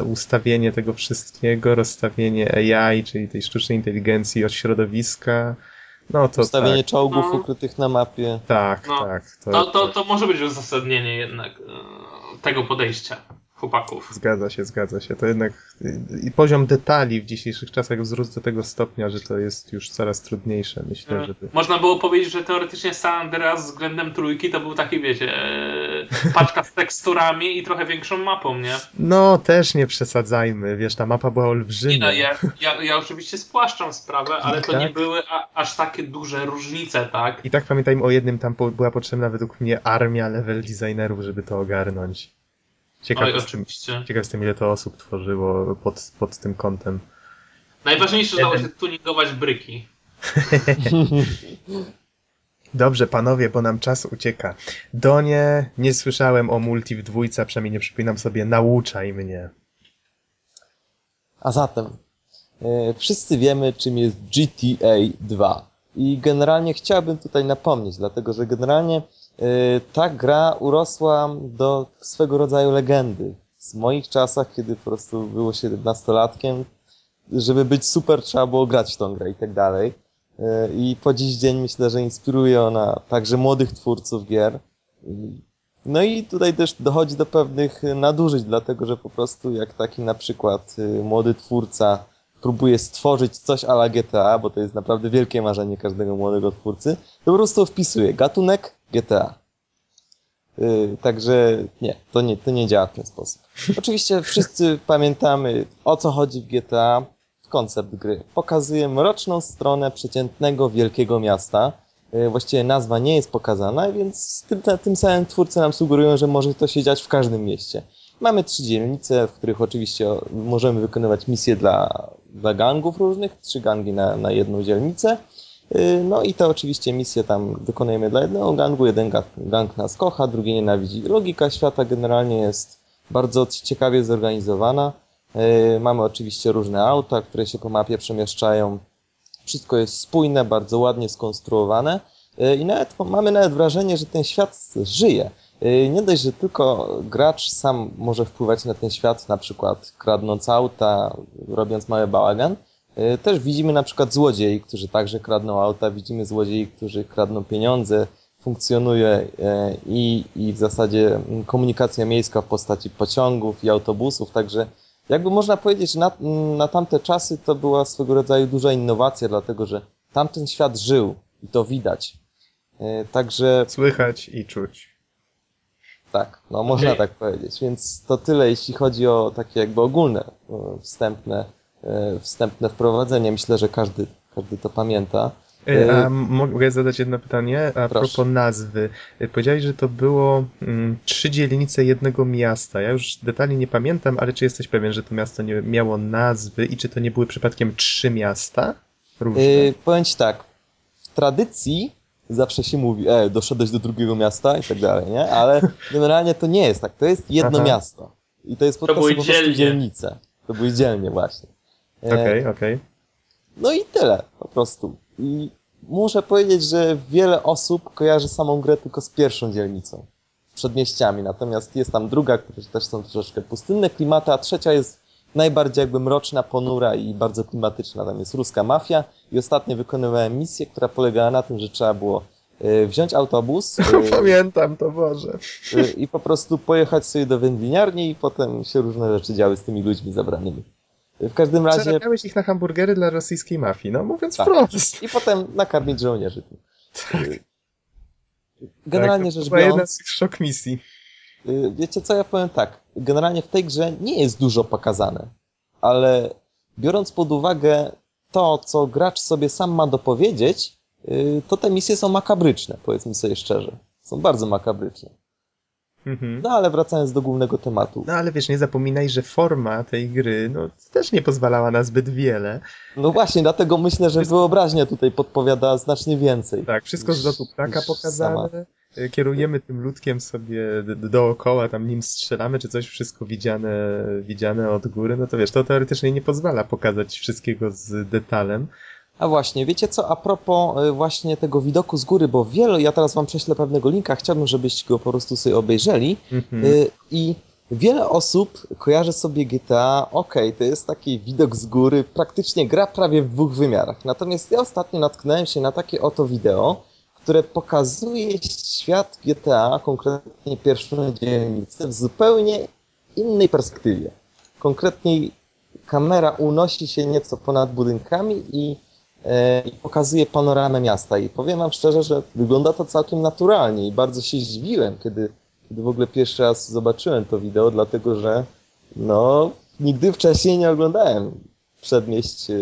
ustawienie tego wszystkiego, rozstawienie AI, czyli tej sztucznej inteligencji od środowiska. No to
Ustawienie
tak,
czołgów
No.
ukrytych na mapie.
tak,
No.
tak.
to, to, to może być uzasadnienie jednak e, tego podejścia chłopaków.
Zgadza się, zgadza się. To jednak i poziom detali w dzisiejszych czasach wzrósł do tego stopnia, że to jest już coraz trudniejsze, myślę, żeby...
Można było powiedzieć, że teoretycznie San Andreas względem trójki to był taki, wiecie, e, paczka z teksturami i trochę większą mapą, nie?
No, też nie przesadzajmy, wiesz, ta mapa była
Nie,
olbrzymia.
no, ja, ja, ja oczywiście spłaszczam sprawę, ale to
Tak.
nie były a, aż takie duże różnice, tak?
I tak pamiętajmy o jednym, tam po, była potrzebna według mnie armia level designerów, żeby to ogarnąć. Ciekaw,
Oj,
jestem,
oczywiście.
ciekaw jestem, ile to osób tworzyło pod, pod tym kątem.
Najważniejsze, że dało się tuningować bryki.
Dobrze, panowie, bo nam czas ucieka. Donie, nie słyszałem o multi w dwójce, przynajmniej nie przypominam sobie, nauczaj mnie.
A zatem, e, wszyscy wiemy, czym jest GTA 2. I generalnie chciałbym tutaj napomnieć, dlatego że generalnie ta gra urosła do swego rodzaju legendy. W moich czasach, kiedy po prostu było się 17-latkiem, żeby być super, trzeba było grać w tą grę i tak dalej. E, I po dziś dzień myślę, że inspiruje ona także młodych twórców gier. No i tutaj też dochodzi do pewnych y, nadużyć, dlatego że po prostu jak taki na przykład y, młody twórca próbuje stworzyć coś ala GTA, bo to jest naprawdę wielkie marzenie każdego młodego twórcy, to po prostu wpisuje gatunek GTA. Yy, także nie to, nie, to nie działa w ten sposób. Oczywiście wszyscy pamiętamy o co chodzi w GTA, koncept gry. Pokazuje mroczną stronę przeciętnego wielkiego miasta. Yy, właściwie nazwa nie jest pokazana, więc tym, tym samym twórcy nam sugerują, że może to się dziać w każdym mieście. Mamy trzy dzielnice, w których oczywiście możemy wykonywać misje dla, dla gangów różnych, trzy gangi na, na jedną dzielnicę. Y, no i te oczywiście misje tam wykonujemy dla jednego gangu, jeden gang nas kocha, drugi nienawidzi. Logika świata generalnie jest bardzo ciekawie zorganizowana. Y, mamy oczywiście różne auta, które się po mapie przemieszczają. Wszystko jest spójne, bardzo ładnie skonstruowane y, i nawet mamy nawet wrażenie, że ten świat żyje. Nie dość, że tylko gracz sam może wpływać na ten świat, na przykład kradnąc auta, robiąc mały bałagan, też widzimy na przykład złodziei, którzy także kradną auta, widzimy złodziei, którzy kradną pieniądze, funkcjonuje e, i, i w zasadzie komunikacja miejska w postaci pociągów i autobusów, także jakby można powiedzieć, że na, na tamte czasy to była swego rodzaju duża innowacja, dlatego że tamten świat żył i to widać. E, także...
Słychać i czuć.
Tak, no można okay. tak powiedzieć, więc to tyle jeśli chodzi o takie jakby ogólne, wstępne E, wstępne wprowadzenie. Myślę, że każdy, każdy to pamięta.
E, a e, mogę zadać jedno pytanie a Proszę. propos nazwy. Powiedziałeś, że to było mm, trzy dzielnice jednego miasta. Ja już detalnie nie pamiętam, ale czy jesteś pewien, że to miasto nie miało nazwy i czy to nie były przypadkiem trzy miasta? Różne? Yy,
powiem ci tak. W tradycji zawsze się mówi, e, doszedłeś do drugiego miasta i tak dalej, nie? Ale generalnie to nie jest tak. To jest jedno Aha. miasto. I to jest po, to prostu, po prostu dzielnice. To były dzielnie właśnie.
E, okej, okay, okej. Okay.
No i tyle, po prostu. I muszę powiedzieć, że wiele osób kojarzy samą grę tylko z pierwszą dzielnicą, przedmieściami. Natomiast jest tam druga, które też są troszeczkę pustynne klimaty, a trzecia jest najbardziej jakby mroczna, ponura i bardzo klimatyczna. Tam jest ruska mafia i ostatnio wykonywałem misję, która polegała na tym, że trzeba było e, wziąć autobus.
E, Pamiętam to, Boże.
I po prostu pojechać sobie do wędliniarni i potem się różne rzeczy działy z tymi ludźmi zabranymi. W każdym razie...
Przerabiałeś ich na hamburgery dla rosyjskiej mafii, no mówiąc tak. wprost.
I potem nakarmić żołnierzy. Tak. Generalnie tak, rzecz biorąc... jedna
z szok misji.
Y, wiecie co, ja powiem tak. Generalnie w tej grze nie jest dużo pokazane, ale biorąc pod uwagę to, co gracz sobie sam ma dopowiedzieć, y, to te misje są makabryczne, powiedzmy sobie szczerze. Są bardzo makabryczne. Mhm. No ale wracając do głównego tematu.
No ale wiesz, nie zapominaj, że forma tej gry no, też nie pozwalała na zbyt wiele.
No właśnie, dlatego myślę, że wyobraźnia tutaj podpowiada znacznie więcej.
Tak, wszystko z lotu ptaka pokazane. Sama. Kierujemy tym ludkiem sobie dookoła, tam nim strzelamy, czy coś, wszystko widziane, widziane od góry, no to wiesz, to teoretycznie nie pozwala pokazać wszystkiego z detalem.
A właśnie, wiecie co, a propos y, właśnie tego widoku z góry, bo wiele, ja teraz wam prześlę pewnego linka, chciałbym, żebyście go po prostu sobie obejrzeli mhm. Y, i wiele osób kojarzy sobie GTA, ok, to jest taki widok z góry, praktycznie gra prawie w dwóch wymiarach. Natomiast ja ostatnio natknąłem się na takie oto wideo, które pokazuje świat GTA, konkretnie pierwszą dzielnicę, w zupełnie innej perspektywie. Konkretniej kamera unosi się nieco ponad budynkami i i pokazuje panoramę miasta. I powiem wam szczerze, że wygląda to całkiem naturalnie i bardzo się zdziwiłem, kiedy, kiedy w ogóle pierwszy raz zobaczyłem to wideo, dlatego że no, nigdy wcześniej nie oglądałem przedmieść e,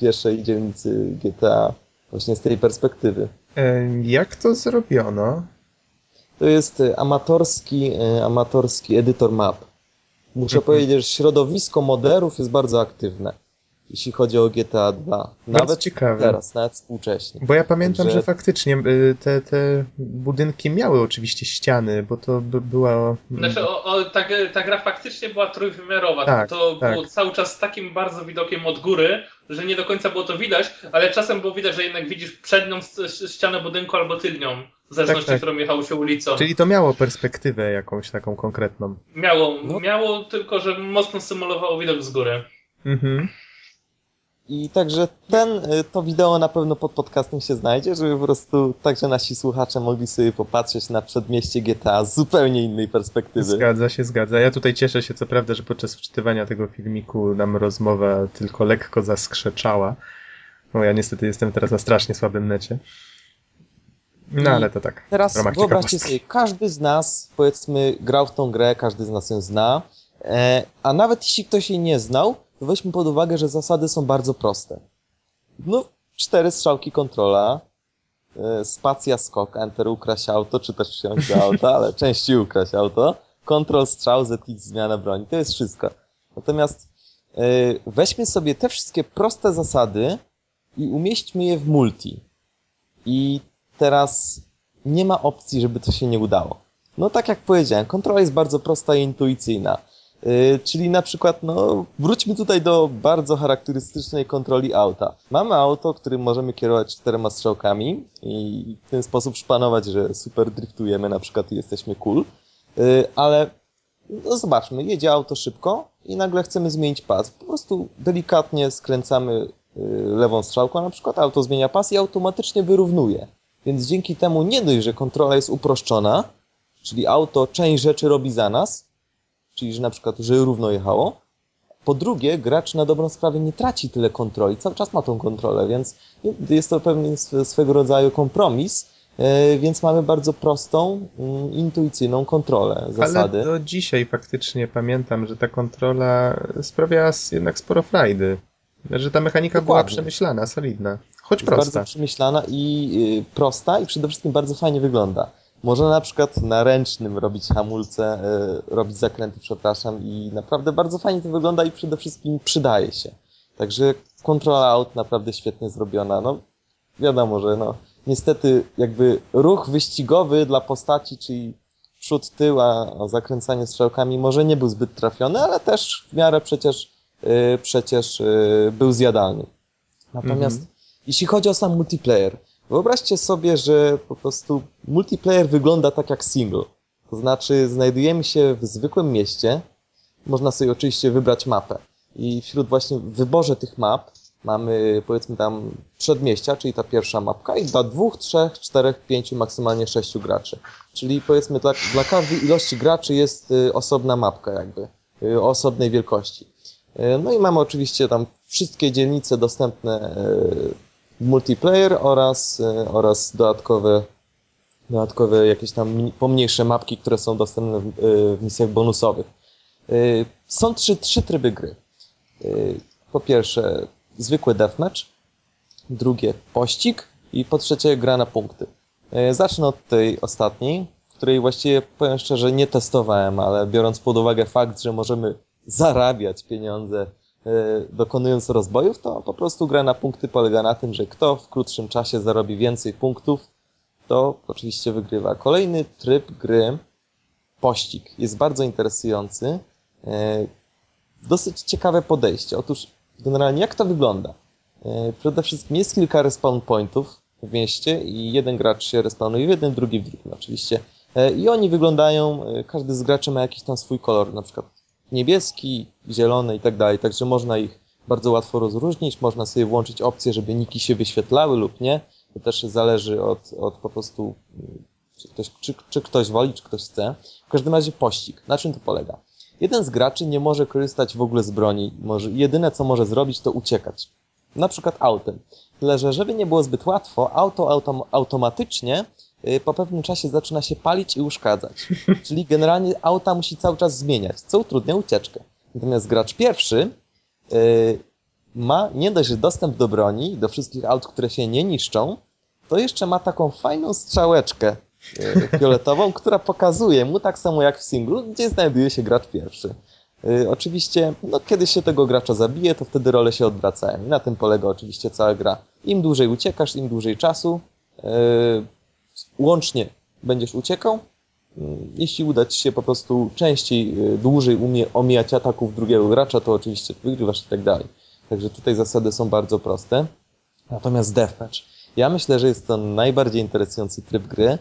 pierwszej dzielnicy GTA właśnie z tej perspektywy.
E, jak to zrobiono?
To jest amatorski, amatorski edytor map. Muszę mhm. powiedzieć, że środowisko moderów jest bardzo aktywne jeśli chodzi o GTA 2. Nawet ciekawe. teraz, nawet współcześnie.
Bo ja pamiętam, Także... że faktycznie y, te, te budynki miały oczywiście ściany, bo to by była...
Znaczy, o, o, ta, ta gra faktycznie była trójwymiarowa. Tak, to tak. było cały czas z takim bardzo widokiem od góry, że nie do końca było to widać, ale czasem było widać, że jednak widzisz przednią ścianę budynku albo tylnią. W zależności, tak, tak. którą jechało się ulicą.
Czyli to miało perspektywę jakąś taką konkretną.
Miało, no. miało tylko, że mocno symulowało widok z góry. Mhm.
I także ten, y, to wideo na pewno pod podcastem się znajdzie, żeby po prostu także nasi słuchacze mogli sobie popatrzeć na przedmieście GTA z zupełnie innej perspektywy.
Zgadza się, zgadza. Ja tutaj cieszę się, co prawda, że podczas wczytywania tego filmiku nam rozmowa tylko lekko zaskrzeczała. No ja niestety jestem teraz na strasznie słabym necie. No ale to tak.
Teraz wyobraźcie sobie, każdy z nas, powiedzmy, grał w tą grę, każdy z nas ją zna, a nawet jeśli ktoś jej nie znał, to weźmy pod uwagę, że zasady są bardzo proste. No, cztery strzałki kontrola, e, spacja skok, enter ukraść auto, czy też wsiąść do auta, ale częściej ukraść auto, kontrol strzał, ZX zmiana broni, to jest wszystko. Natomiast e, weźmy sobie te wszystkie proste zasady i umieśćmy je w multi. I teraz nie ma opcji, żeby to się nie udało. No tak jak powiedziałem, kontrola jest bardzo prosta i intuicyjna. Yy, czyli na przykład, no, wróćmy tutaj do bardzo charakterystycznej kontroli auta. Mamy auto, którym możemy kierować czterema strzałkami i w ten sposób szpanować, że super driftujemy na przykład i jesteśmy cool. Yy, ale no zobaczmy, jedzie auto szybko i nagle chcemy zmienić pas. Po prostu delikatnie skręcamy yy, lewą strzałką, na przykład auto zmienia pas i automatycznie wyrównuje. Więc dzięki temu nie dość, że kontrola jest uproszczona, czyli auto część rzeczy robi za nas, czyli że na przykład, że równo jechało. Po drugie, gracz na dobrą sprawę nie traci tyle kontroli, cały czas ma tą kontrolę, więc jest to pewien sw- swego rodzaju kompromis, e, więc mamy bardzo prostą, mm, intuicyjną kontrolę zasady.
Ale do dzisiaj faktycznie pamiętam, że ta kontrola sprawiała jednak sporo frajdy. Że ta mechanika była
Dokładnie.
przemyślana, solidna. Choć
jest
prosta.
bardzo przemyślana i y, prosta i przede wszystkim bardzo fajnie wygląda. Można na przykład na ręcznym robić hamulce, y, robić zakręty, przepraszam, i naprawdę bardzo fajnie to wygląda i przede wszystkim przydaje się. Także kontrola aut naprawdę świetnie zrobiona. No, wiadomo, że no, niestety jakby ruch wyścigowy dla postaci, czyli przód, tył, a zakręcanie strzałkami może nie był zbyt trafiony, ale też w miarę przecież, y, przecież y, był zjadalny. Natomiast
Mhm.
jeśli chodzi o sam multiplayer, wyobraźcie sobie, że po prostu multiplayer wygląda tak jak single. To znaczy, znajdujemy się w zwykłym mieście, można sobie oczywiście wybrać mapę. I wśród właśnie w wyborze tych map mamy powiedzmy tam przedmieścia, czyli ta pierwsza mapka i dla dwóch, trzech, czterech, pięciu, maksymalnie sześciu graczy. Czyli powiedzmy dla, dla każdej ilości graczy jest y, osobna mapka jakby, y, o osobnej wielkości. Y, No i mamy oczywiście tam wszystkie dzielnice dostępne multiplayer oraz, y, oraz dodatkowe, dodatkowe jakieś tam pomniejsze mapki, które są dostępne w, y, w misjach bonusowych. Y, Są trzy, trzy tryby gry. Po pierwsze zwykły deathmatch, drugie pościg i po trzecie gra na punkty. Zacznę od tej ostatniej, której właściwie powiem szczerze nie testowałem, ale biorąc pod uwagę fakt, że możemy zarabiać pieniądze dokonując rozbojów, to po prostu gra na punkty polega na tym, że kto w krótszym czasie zarobi więcej punktów, to oczywiście wygrywa. Kolejny tryb gry, pościg, jest bardzo interesujący. Y, Dosyć ciekawe podejście. Otóż generalnie jak to wygląda? E, Przede wszystkim jest kilka respawn pointów w mieście i jeden gracz się respawnuje w jednym, drugi w drugim oczywiście. E, I oni wyglądają, e, każdy z graczy ma jakiś tam swój kolor, na przykład niebieski, zielony i tak dalej, także można ich bardzo łatwo rozróżnić, można sobie włączyć opcję, żeby niki się wyświetlały lub nie. To też zależy od, od po prostu, czy ktoś, czy, czy ktoś woli, czy ktoś chce. W każdym razie pościg. Na czym to polega? Jeden z graczy nie może korzystać w ogóle z broni. Może, jedyne co może zrobić to uciekać. Na przykład autem. Tyle, że żeby nie było zbyt łatwo, auto autom automatycznie po pewnym czasie zaczyna się palić i uszkadzać. Czyli generalnie auta musi cały czas zmieniać, co utrudnia ucieczkę. Natomiast gracz pierwszy y, ma nie dość, dostęp do broni, do wszystkich aut, które się nie niszczą, to jeszcze ma taką fajną strzałeczkę y, fioletową, która pokazuje mu tak samo jak w singlu, gdzie znajduje się gracz pierwszy. Y, Oczywiście, no, kiedy się tego gracza zabije, to wtedy role się odwracają. I na tym polega oczywiście cała gra. Im dłużej uciekasz, im dłużej czasu, łącznie będziesz uciekał. Yy, Jeśli uda ci się po prostu częściej, yy, dłużej umie, omijać ataków drugiego gracza, to oczywiście wygrywasz i tak dalej. Także tutaj zasady są bardzo proste. Natomiast deathmatch. Ja myślę, że jest to najbardziej interesujący tryb gry.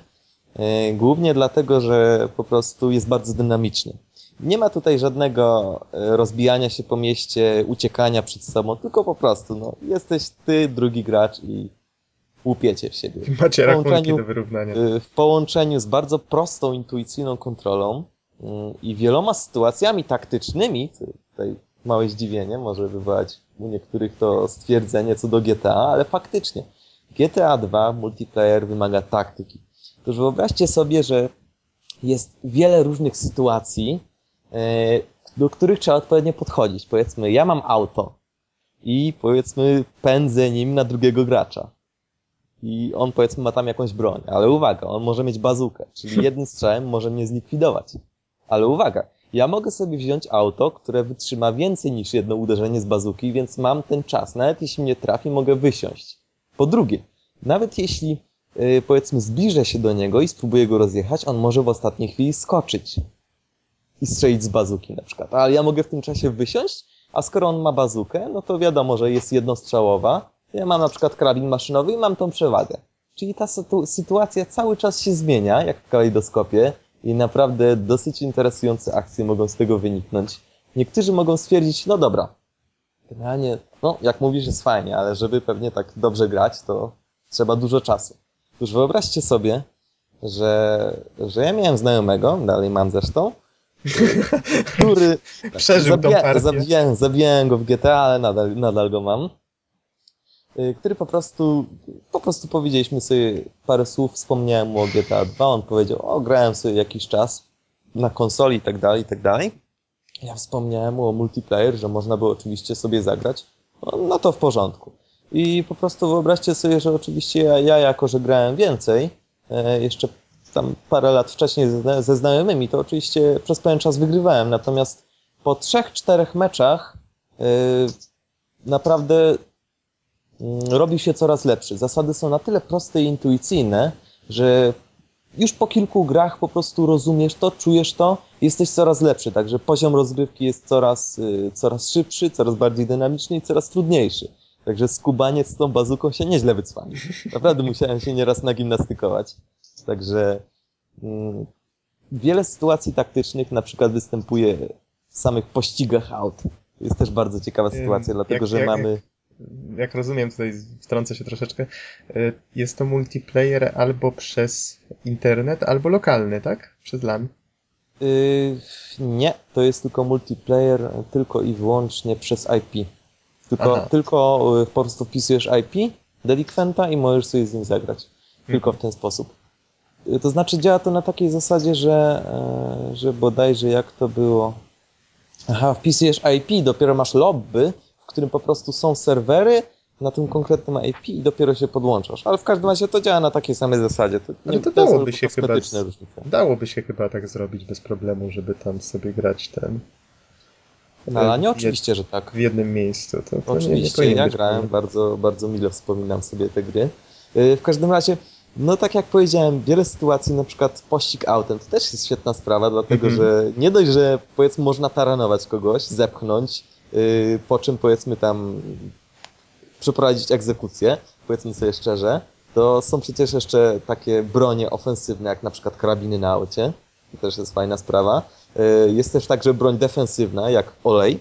Yy, Głównie dlatego, że po prostu jest bardzo dynamiczny. Nie ma tutaj żadnego e, rozbijania się po mieście, uciekania przed sobą, tylko po prostu, no, jesteś ty, drugi gracz i łupiecie w siebie.
Macie
w
rachunki do wyrównania.
Y, W połączeniu z bardzo prostą, intuicyjną kontrolą y, i wieloma sytuacjami taktycznymi, tutaj małe zdziwienie może wywołać u niektórych to stwierdzenie co do GTA, ale faktycznie GTA 2 multiplayer wymaga taktyki. Otóż wyobraźcie sobie, że jest wiele różnych sytuacji, e, do których trzeba odpowiednio podchodzić. Powiedzmy, ja mam auto i powiedzmy pędzę nim na drugiego gracza. I on powiedzmy ma tam jakąś broń, ale uwaga, on może mieć bazukę, czyli jednym strzałem może mnie zlikwidować. Ale uwaga, ja mogę sobie wziąć auto, które wytrzyma więcej niż jedno uderzenie z bazuki, więc mam ten czas. Nawet jeśli mnie trafi, mogę wysiąść. Po drugie, nawet jeśli yy, powiedzmy zbliżę się do niego i spróbuję go rozjechać, on może w ostatniej chwili skoczyć i strzelić z bazuki na przykład. Ale ja mogę w tym czasie wysiąść, a skoro on ma bazukę, no to wiadomo, że jest jednostrzałowa. Ja mam na przykład karabin maszynowy i mam tą przewagę. Czyli ta sytu sytuacja cały czas się zmienia, jak w kalejdoskopie i naprawdę dosyć interesujące akcje mogą z tego wyniknąć. Niektórzy mogą stwierdzić, no dobra, generalnie, no jak mówisz jest fajnie, ale żeby pewnie tak dobrze grać, to trzeba dużo czasu. Już wyobraźcie sobie, że, że ja miałem znajomego, dalej mam zresztą, który
Przeżył tą
zabija,
partię.
zabijałem, zabijałem go w GTA, ale nadal, nadal go mam. Y, Który po prostu, po prostu powiedzieliśmy sobie parę słów, wspomniałem mu o GTA 2, on powiedział, o grałem sobie jakiś czas na konsoli i tak dalej, i tak dalej. Ja wspomniałem mu o multiplayer, że można było oczywiście sobie zagrać. No, no to w porządku. I po prostu wyobraźcie sobie, że oczywiście ja, ja jako, że grałem więcej, e, jeszcze tam parę lat wcześniej ze, ze znajomymi, to oczywiście przez pewien czas wygrywałem. Natomiast po trzech, czterech meczach e, naprawdę robi się coraz lepszy. Zasady są na tyle proste i intuicyjne, że już po kilku grach po prostu rozumiesz to, czujesz to, jesteś coraz lepszy. Także poziom rozgrywki jest coraz, y, coraz szybszy, coraz bardziej dynamiczny i coraz trudniejszy. Także skubaniec z tą bazuką się nieźle wycwanił. Naprawdę musiałem się nieraz nagimnastykować. Także mm, wiele sytuacji taktycznych na przykład występuje w samych pościgach aut. Jest też bardzo ciekawa sytuacja, dlatego
jak-
że
jak-
mamy...
Jak rozumiem, tutaj wtrącę się troszeczkę, y, jest to multiplayer albo przez internet, albo lokalny, tak? Przez LAN.
Yy, nie, to jest tylko multiplayer tylko i wyłącznie przez IP. Tylko,
Aha.
tylko yy, po prostu wpisujesz IP delikwenta i możesz sobie z nim zagrać. Tylko
Mhm.
w ten sposób. Yy, To znaczy działa to na takiej zasadzie, że, że bodajże jak to było. Aha, wpisujesz IP, dopiero masz lobby, w którym po prostu są serwery na tym konkretnym IP i dopiero się podłączasz. Ale w każdym razie to działa na takiej samej zasadzie. To,
Ale to dałoby się chyba
różnice.
Dałoby się chyba tak zrobić bez problemu, żeby tam sobie grać ten.
Na lanie
w-
oczywiście, że tak.
W jednym miejscu. To, to nie, nie
Oczywiście,
powinien
ja grałem,
problem.
bardzo, bardzo mile wspominam sobie te gry. Yy, W każdym razie, no tak jak powiedziałem, wiele sytuacji, na przykład pościg autem, to też jest świetna sprawa, dlatego
Mhm.
że nie dość, że powiedzmy można taranować kogoś, zepchnąć, po czym powiedzmy tam przeprowadzić egzekucję, powiedzmy sobie szczerze, to są przecież jeszcze takie bronie ofensywne, jak na przykład karabiny na aucie. To też jest fajna sprawa. Yy, Jest też także broń defensywna, jak olej,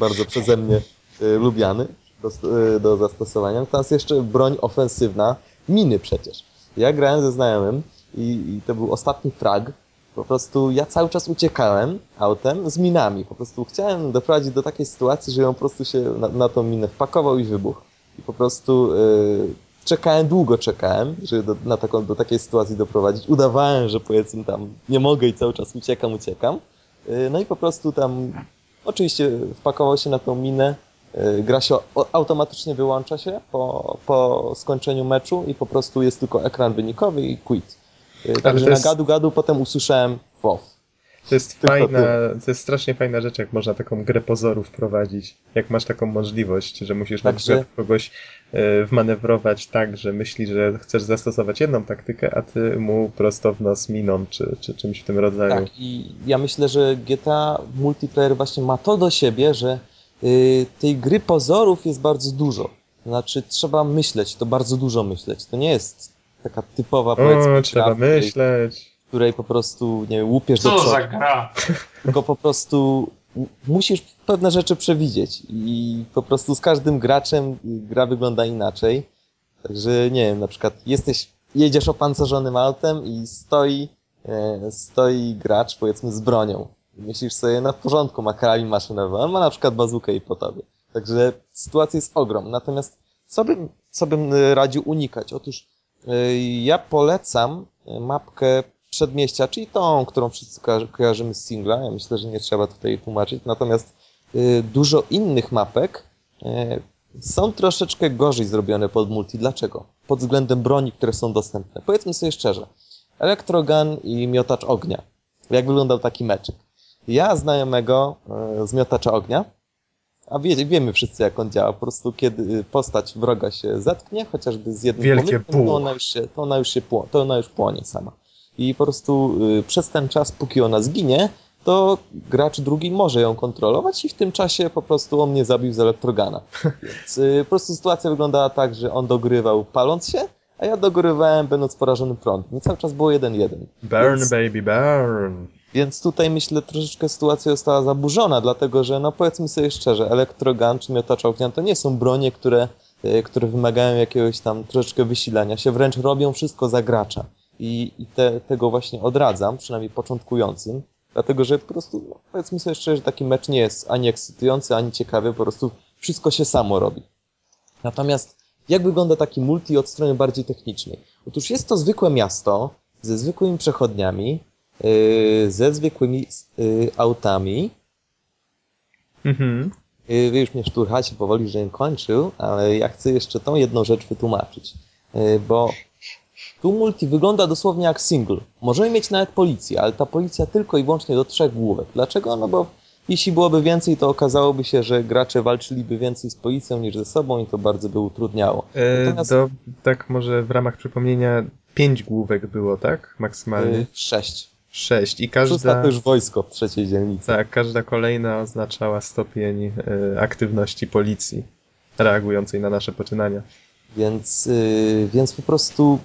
bardzo przeze mnie y, lubiany do, y, do zastosowania. Natomiast jeszcze broń ofensywna, miny przecież. Ja grałem ze znajomym i, i to był ostatni frag. Po prostu ja cały czas uciekałem autem z minami. Po prostu chciałem doprowadzić do takiej sytuacji, że on po prostu się na, na tą minę wpakował i wybuchł. I po prostu y, czekałem, długo czekałem, żeby do, na taką, do takiej sytuacji doprowadzić. Udawałem, że powiedzmy tam nie mogę i cały czas uciekam, uciekam. Y, no i po prostu tam Oczywiście wpakował się na tą minę, y, gra się o- automatycznie wyłącza się po, po skończeniu meczu i po prostu jest tylko ekran wynikowy i quit. Y, Także
to jest-
na gadu gadu potem usłyszałem WoW.
To jest
Tylko
fajna,
tyle.
to jest strasznie fajna rzecz, jak można taką grę pozorów wprowadzić. Jak masz taką możliwość, że musisz na
Także-
przykład kogoś e, wmanewrować tak, że myśli, że chcesz zastosować jedną taktykę, a ty mu prosto w nos miną, czy, czy czymś w tym rodzaju.
Tak, i ja myślę, że GTA multiplayer właśnie ma to do siebie, że y, tej gry pozorów jest bardzo dużo. Znaczy trzeba myśleć, to bardzo dużo myśleć. To nie jest taka typowa powiedzmy
O, trzeba
gra, w której-
myśleć.
której po prostu nie wiem, łupiesz do
Co
przodu.
za gra?
tylko po prostu musisz pewne rzeczy przewidzieć i po prostu z każdym graczem gra wygląda inaczej. Także nie wiem, na przykład jesteś, jedziesz opancerzonym autem i stoi, e, stoi gracz powiedzmy z bronią. Myślisz sobie, no w porządku, ma karabin maszynowy, on ma na przykład bazukę i po tobie. Także sytuacja jest ogrom. Natomiast co bym, co bym y, radził unikać? Otóż y, ja polecam y, mapkę Przedmieścia, czyli tą, którą wszyscy kojarzymy z singla. Ja myślę, że nie trzeba tutaj tłumaczyć. Natomiast dużo innych mapek są troszeczkę gorzej zrobione pod multi. Dlaczego? Pod względem broni, które są dostępne. Powiedzmy sobie szczerze. Elektrogun i miotacz ognia. Jak wyglądał taki meczek? Ja znajomego z miotacza ognia a wie, wiemy wszyscy, jak on działa. Po prostu, kiedy postać wroga się zetknie, chociażby z jednym
Wielkie pomykiem,
to ona już się, to ona już się pło, to ona już płonie sama. I po prostu y, przez ten czas, póki ona zginie, to gracz drugi może ją kontrolować i w tym czasie po prostu on mnie zabił z elektrogana. Więc y, po prostu sytuacja wyglądała tak, że on dogrywał paląc się, a ja dogrywałem będąc porażonym prądem. I cały czas było 1-1.
Burn, Więc... baby, burn.
Więc tutaj myślę troszeczkę sytuacja została zaburzona, dlatego że no powiedzmy sobie szczerze, Elektrogun czy miotacz ognia to nie są bronie, które, e, które wymagają jakiegoś tam troszeczkę wysilania się, wręcz robią wszystko za gracza. I, i te, tego właśnie odradzam, przynajmniej początkującym, dlatego że po prostu, no, powiedzmy sobie szczerze, że taki mecz nie jest ani ekscytujący, ani ciekawy, po prostu wszystko się samo robi. Natomiast jak wygląda taki multi od strony bardziej technicznej? Otóż jest to zwykłe miasto ze zwykłymi przechodniami, ze zwykłymi y, autami. Mhm. Y, wy już mnie szturchacie powoli, że nie kończył, ale ja chcę jeszcze tą jedną rzecz wytłumaczyć. Bo tu multi wygląda dosłownie jak single. Możemy mieć nawet policję, ale ta policja tylko i wyłącznie do trzech główek. Dlaczego? No bo jeśli byłoby więcej, to okazałoby się, że gracze walczyliby więcej z policją niż ze sobą i to bardzo by utrudniało.
Natomiast... To, tak może w ramach przypomnienia pięć główek było, tak? Maksymalnie?
Sześć.
Sześć i każda...
Szósta to już wojsko w trzeciej dzielnicy.
Tak, każda kolejna oznaczała stopień y, aktywności policji reagującej na nasze poczynania.
Więc, y, więc po prostu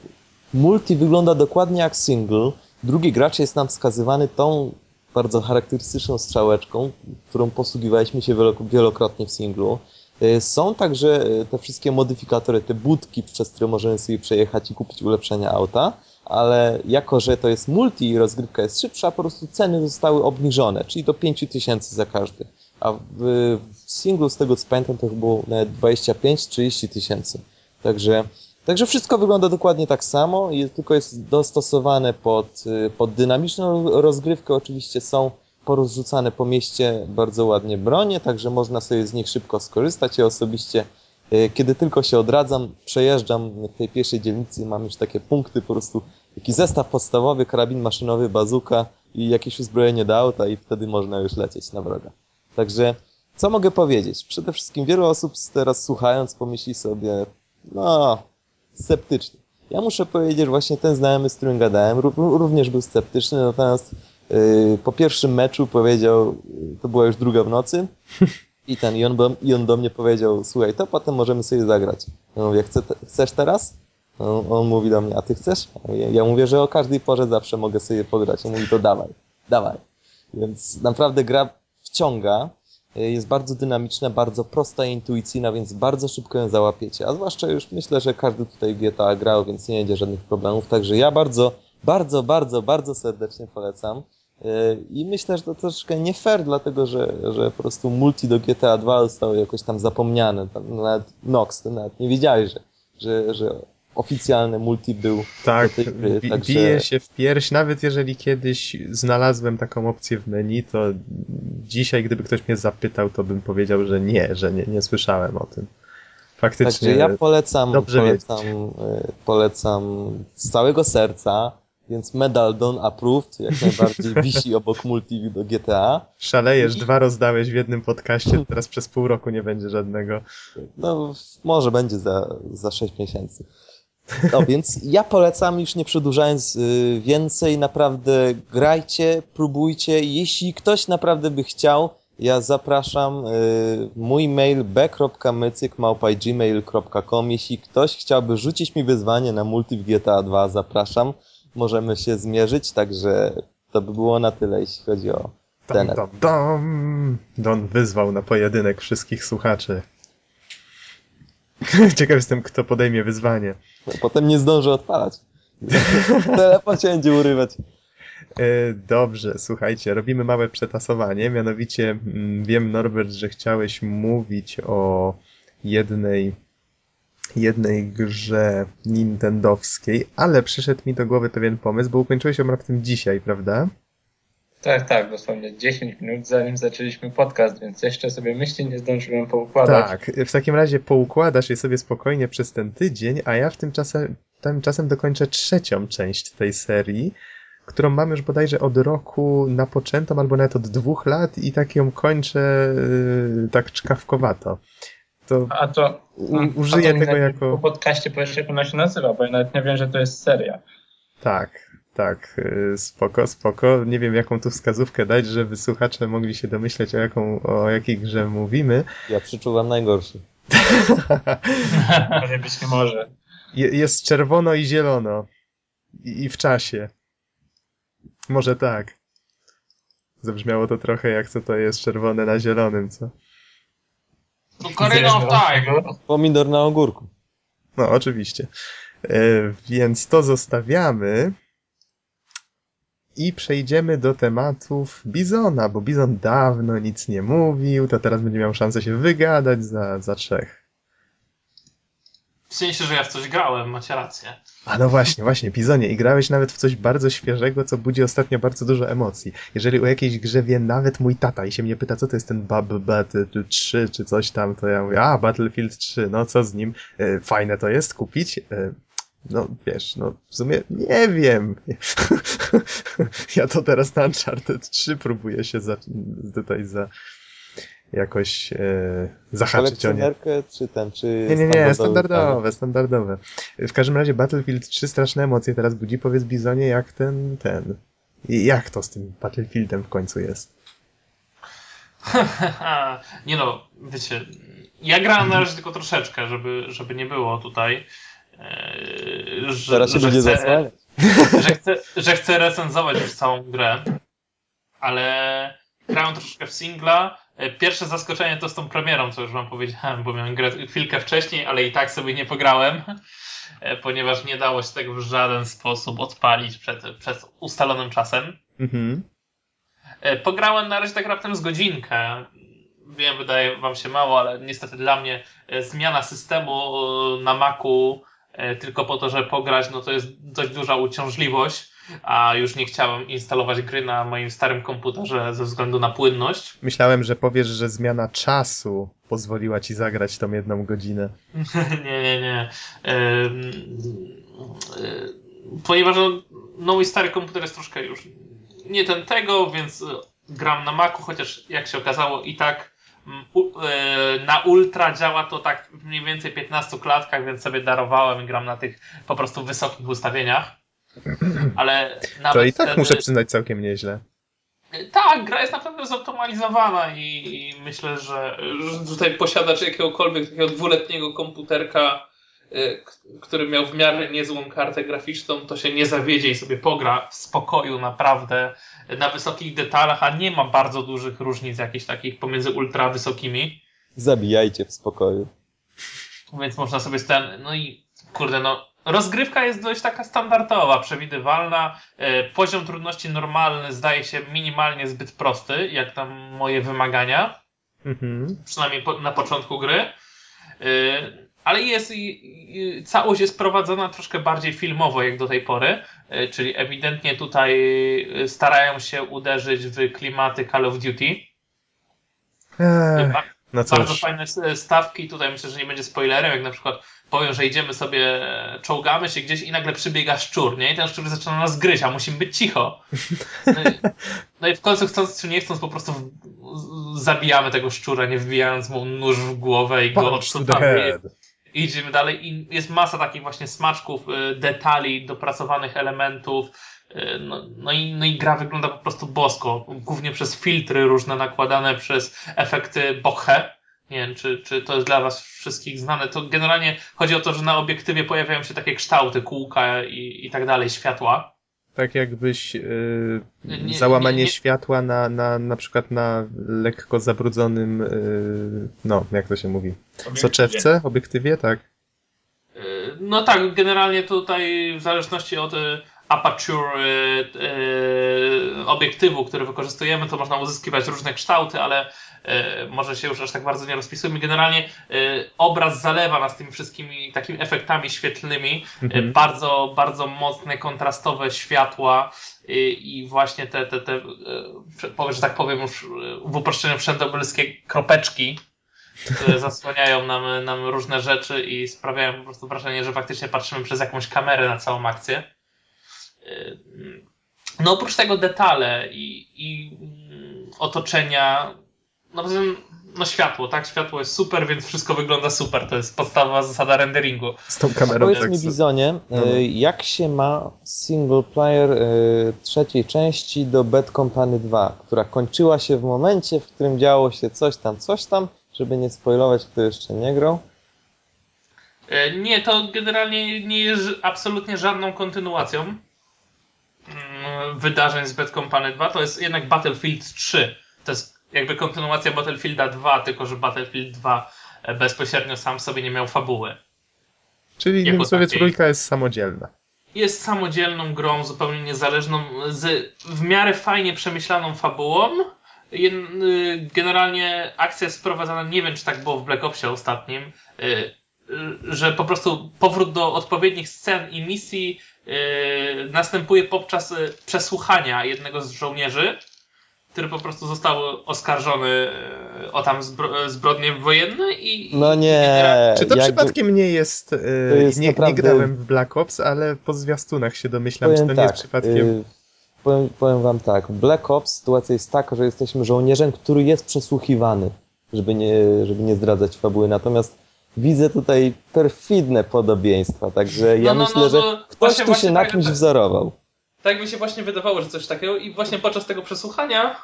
multi wygląda dokładnie jak single. Drugi gracz jest nam wskazywany tą bardzo charakterystyczną strzałeczką, którą posługiwaliśmy się wielokrotnie w singlu. Y, są także te wszystkie modyfikatory, te budki, przez które możemy sobie przejechać i kupić ulepszenia auta ale jako, że to jest multi i rozgrywka jest szybsza, po prostu ceny zostały obniżone, czyli do 5000 za każdy. A w, w singlu, z tego co pamiętam, to było nawet 25-30 tysięcy. Także, także wszystko wygląda dokładnie tak samo, i tylko jest dostosowane pod, pod dynamiczną rozgrywkę. Oczywiście są porozrzucane po mieście bardzo ładnie bronie, także można sobie z nich szybko skorzystać. Ja osobiście kiedy tylko się odradzam, przejeżdżam w tej pierwszej dzielnicy, mam już takie punkty, po prostu taki zestaw podstawowy, karabin maszynowy, bazuka i jakieś uzbrojenie do auta i wtedy można już lecieć na wroga. Także, co mogę powiedzieć? Przede wszystkim wielu osób teraz słuchając pomyśli sobie, no, sceptycznie. Ja muszę powiedzieć, że właśnie ten znajomy, z którym gadałem, również był sceptyczny, natomiast yy, po pierwszym meczu powiedział, to była już druga w nocy, I ten, i on, i on do mnie powiedział, słuchaj, to potem możemy sobie zagrać. Ja mówię, Chce, chcesz teraz? On, on, mówi do mnie, a ty chcesz? Ja, ja, mówię, że o każdej porze zawsze mogę sobie pograć. On mówi, to dawaj, dawaj. Więc naprawdę gra wciąga, jest bardzo dynamiczna, bardzo prosta i intuicyjna, więc bardzo szybko ją załapiecie. A zwłaszcza już myślę, że każdy tutaj GTA grał, więc nie będzie żadnych problemów. Także ja bardzo, bardzo, bardzo, bardzo serdecznie polecam. I myślę, że to troszkę nie fair, dlatego że, że po prostu multi do GTA 2 zostało jakoś tam zapomniane. Tam nawet Nox, ty nawet nie wiedziałeś, że, że, że oficjalny multi był
tak, do tej gry. Także... Bije się w pierś, nawet jeżeli kiedyś znalazłem taką opcję w menu, to dzisiaj, gdyby ktoś mnie zapytał, to bym powiedział, że nie, że nie, nie słyszałem o tym. Faktycznie.
Także ja polecam, polecam, e, polecam z całego serca więc medal Don Approved jak najbardziej wisi obok multi do GTA.
Szalejesz, I... dwa rozdałeś w jednym podcaście, teraz przez pół roku nie będzie żadnego.
No, może będzie za, za 6 miesięcy. No więc ja polecam, już nie przedłużając y, więcej, naprawdę grajcie, próbujcie. Jeśli ktoś naprawdę by chciał, ja zapraszam y, mój mail b.mycyk.gmail.com Jeśli ktoś chciałby rzucić mi wyzwanie na multi w GTA 2, zapraszam możemy się zmierzyć, także to by było na tyle, jeśli chodzi o ten. Dom,
dom. Don wyzwał na pojedynek wszystkich słuchaczy. Ciekaw jestem, kto podejmie wyzwanie.
No, potem nie zdąży odpalać. Telefon się będzie urywać.
E, dobrze, słuchajcie, robimy małe przetasowanie. Mianowicie mm, wiem, Norbert, że chciałeś mówić o jednej jednej grze nintendowskiej, ale przyszedł mi do głowy pewien pomysł, bo ukończyłeś ją raptem dzisiaj, prawda?
Tak, tak, dosłownie 10 minut zanim zaczęliśmy podcast, więc jeszcze sobie myśli nie zdążyłem poukładać.
Tak, w takim razie poukładasz je sobie spokojnie przez ten tydzień, a ja w tym czasem, tymczasem dokończę trzecią część tej serii, którą mam już bodajże od roku napoczętą, albo nawet od dwóch lat i tak ją kończę yy, tak czkawkowato. To
A to
u,
a
użyję
to
tego jako...
Po podcaście powiesz, jak ona się nazywa, bo ja nawet nie wiem, że to jest seria.
Tak, tak, yy, spoko, spoko. Nie wiem, jaką tu wskazówkę dać, żeby słuchacze mogli się domyśleć, o, jaką, o jakiej grze mówimy.
Ja przeczuwam najgorszy.
Może być nie może.
Je- Jest czerwono i zielono. I, I w czasie. Może tak. Zabrzmiało to trochę jak co to jest czerwone na zielonym, co?
No Corina of Time.
Pomidor na ogórku.
No, oczywiście. E, więc to zostawiamy. I przejdziemy do tematów Bizona, bo Bizon dawno nic nie mówił, to teraz będzie miał szansę się wygadać za, za trzech.
W sensie, że ja w coś grałem, macie rację.
A no właśnie, właśnie, Bizonie, i grałeś nawet w coś bardzo świeżego, co budzi ostatnio bardzo dużo emocji. Jeżeli o jakiejś grze wie nawet mój tata i się mnie pyta, co to jest ten Bab Battle 3 czy coś tam, to ja mówię, a Battlefield 3, no co z nim? E, fajne to jest kupić? E, no wiesz, no w sumie nie wiem. ja to teraz na Uncharted 3 próbuję się za, tutaj za jakoś e, zahaczyć o nie.
Czy ten, czy
Nie, nie, nie,
standardowy
standardowe, standardowe. W każdym razie Battlefield 3 straszne emocje teraz budzi. Powiedz Bizonie, jak ten, ten... i Jak to z tym Battlefieldem w końcu jest?
nie no, wiecie, ja grałem na razie tylko troszeczkę, żeby, żeby nie było tutaj. e, Że,
Teraz się
że
będzie
chcę- że chcę, że chcę recenzować już całą grę, ale grałem troszkę w singla. E, Pierwsze zaskoczenie to z tą premierą, co już wam powiedziałem, bo miałem grę chwilkę wcześniej, ale i tak sobie nie pograłem, e, ponieważ nie dało się tego w żaden sposób odpalić przed, przed ustalonym czasem.
Mhm.
E, Pograłem na razie tak raptem z godzinkę. Wiem, wydaje wam się mało, ale niestety dla mnie zmiana systemu na Macu e, tylko po to, żeby pograć, no to jest dość duża uciążliwość, a już nie chciałem instalować gry na moim starym komputerze ze względu na płynność.
Myślałem, że powiesz, że zmiana czasu pozwoliła ci zagrać tą jedną godzinę.
nie, nie, nie. E, Ponieważ no, no mój stary komputer jest troszkę już nie ten tego, więc e, gram na Macu, chociaż jak się okazało i tak e, na ultra działa to tak mniej więcej 15 klatkach, więc sobie darowałem i gram na tych po prostu wysokich ustawieniach. Ale nawet
To i tak
wtedy...
muszę przyznać całkiem nieźle.
Tak, gra jest na pewno zoptymalizowana i, i myślę, że, że tutaj posiadacz jakiegokolwiek takiego dwuletniego komputerka, y, k- który miał w miarę niezłą kartę graficzną, to się nie zawiedzie i sobie pogra w spokoju naprawdę na wysokich detalach, a nie ma bardzo dużych różnic jakichś takich pomiędzy ultra wysokimi,
Zabijajcie w spokoju.
więc można sobie ten, no i kurde no, rozgrywka jest dość taka standardowa, przewidywalna, e, poziom trudności normalny zdaje się minimalnie zbyt prosty, jak tam moje wymagania,
Mhm.
przynajmniej na początku gry. E, Ale jest całość jest prowadzona troszkę bardziej filmowo jak do tej pory, e, czyli ewidentnie tutaj starają się uderzyć w klimaty Call of Duty.
Ech, no
Bardzo fajne s- stawki, tutaj myślę, że nie będzie spoilerem, jak na przykład powiem, że idziemy sobie, e, czołgamy się gdzieś i nagle przybiega szczur, nie? I ten szczur zaczyna nas gryźć, a musimy być cicho. No i, no i w końcu chcąc czy nie chcąc po prostu w, zabijamy tego szczura, nie wbijając mu nóż w głowę i go odsuwamy. I idziemy dalej i jest masa takich właśnie smaczków, y, detali, dopracowanych elementów. Y, No, no, i, no i gra wygląda po prostu bosko, głównie przez filtry różne nakładane przez efekty Bokeh. Nie wiem, czy, czy to jest dla Was wszystkich znane. To generalnie chodzi o to, że na obiektywie pojawiają się takie kształty, kółka i, i tak dalej, światła.
Tak jakbyś yy,
Nie- nie-
załamanie
nie-
światła na, na, na przykład na lekko zabrudzonym, yy, no, jak to się mówi, soczewce, obiektywie, tak?
Y, No tak, generalnie tutaj w zależności od aperture y, y, obiektywu, który wykorzystujemy, to można uzyskiwać różne kształty, ale e, może się już aż tak bardzo nie rozpisujemy. Generalnie obraz zalewa nas tymi wszystkimi takimi efektami świetlnymi, mhm. bardzo, bardzo mocne, kontrastowe światła i, i właśnie te, te, te, że tak powiem już w uproszczeniu wszędobylskie kropeczki, które zasłaniają nam, nam różne rzeczy i sprawiają po prostu wrażenie, że faktycznie patrzymy przez jakąś kamerę na całą akcję. No oprócz tego detale i, i mm, otoczenia, no poza tym, no światło, tak? Światło jest super, więc wszystko wygląda super. To jest podstawowa zasada renderingu.
Z tą kamerą.
Powiedz tak mi, Bizonie, no, no. Y, jak się ma single player y, trzeciej części do Bad Company 2, która kończyła się w momencie, w którym działo się coś tam, coś tam, żeby nie spoilować, kto jeszcze nie grał?
E, nie, to generalnie nie jest absolutnie żadną kontynuacją wydarzeń z Bad Company 2. To jest jednak Battlefield 3. To jest jakby kontynuacja Battlefielda 2, tylko że Battlefield 2 e, bezpośrednio sam sobie nie miał fabuły.
Czyli innymi słowy trójka jest samodzielna.
Jest samodzielną grą, zupełnie niezależną, z w miarę fajnie przemyślaną fabułą, Y, generalnie akcja jest sprowadzana, nie wiem czy tak było w Black Opsie ostatnim, y, że po prostu powrót do odpowiednich scen i misji następuje podczas przesłuchania jednego z żołnierzy, który po prostu został oskarżony o tam zbro zbrodnie wojenne i...
No nie...
Czy to jakby... przypadkiem nie jest... jest nie, naprawdę... nie grałem w Black Ops, ale po zwiastunach się domyślam, Powiem czy to tak, nie jest tak, przypadkiem?
powiem, powiem wam tak, w Black Ops sytuacja jest taka, że jesteśmy żołnierzem, który jest przesłuchiwany, żeby nie, żeby nie zdradzać fabuły, natomiast widzę tutaj perfidne podobieństwa, także ja no, no, myślę, no, że ktoś właśnie, tu się na tak, kimś wzorował.
Tak mi się właśnie wydawało, że coś takiego i właśnie podczas tego przesłuchania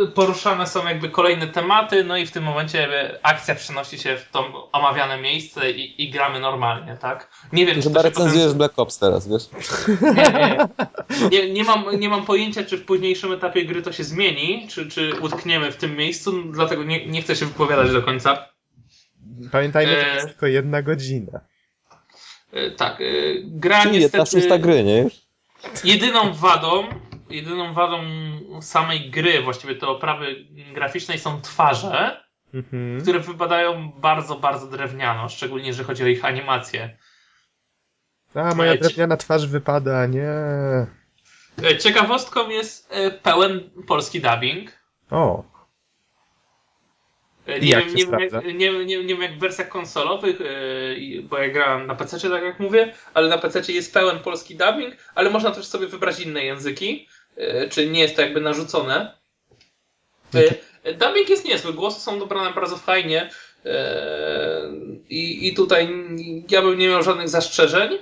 y, poruszane są jakby kolejne tematy, no i w tym momencie akcja przenosi się w to omawiane miejsce i, i gramy normalnie, tak?
Nie wiem, Ty czy chyba recenzujesz potem... Black Ops teraz, wiesz?
Nie, nie, nie, nie, mam, nie mam pojęcia, czy w późniejszym etapie gry to się zmieni, czy, czy utkniemy w tym miejscu, dlatego nie, nie chcę się wypowiadać do końca.
Pamiętajmy, że to jest e... tylko jedna godzina.
E, tak, e... gra
Czyli
niestety...
jedna gry, nie?
Jedyną wadą jedyną wadą samej gry, właściwie te oprawy graficznej są twarze, mhm. które wypadają bardzo, bardzo drewniano, szczególnie jeżeli chodzi o ich animację.
A, moja drewniana twarz wypada, nie.
Ciekawostką jest pełen polski dubbing.
O.
Nie wiem, nie, wiem jak, nie, nie, nie wiem jak w wersjach konsolowych, bo ja grałem na PC, tak jak mówię, ale na PC jest pełen polski dubbing, ale można też sobie wybrać inne języki. E, czy nie jest to jakby narzucone. E, dubbing jest niezły, głosy są dobrane bardzo fajnie e, i, i tutaj ja bym nie miał żadnych zastrzeżeń.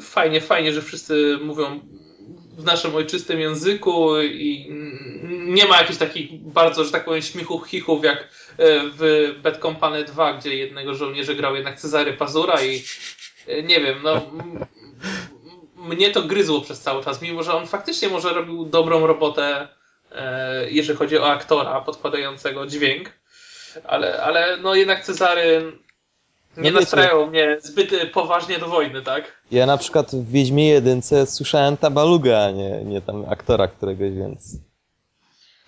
Fajnie, fajnie, że wszyscy mówią w naszym ojczystym języku i nie ma jakichś takich bardzo, że tak powiem, śmichów, chichów jak w Bad Company 2, gdzie jednego żołnierza grał jednak Cezary Pazura i nie wiem, no mnie to gryzło przez cały czas, mimo że on faktycznie może robił dobrą robotę, e, jeżeli chodzi o aktora podkładającego dźwięk, ale, ale no jednak Cezary nie no nastrają mnie zbyt poważnie do wojny, tak?
Ja na przykład w Wiedźmie jedynce słyszałem Tabaluga, a nie, nie tam aktora któregoś, więc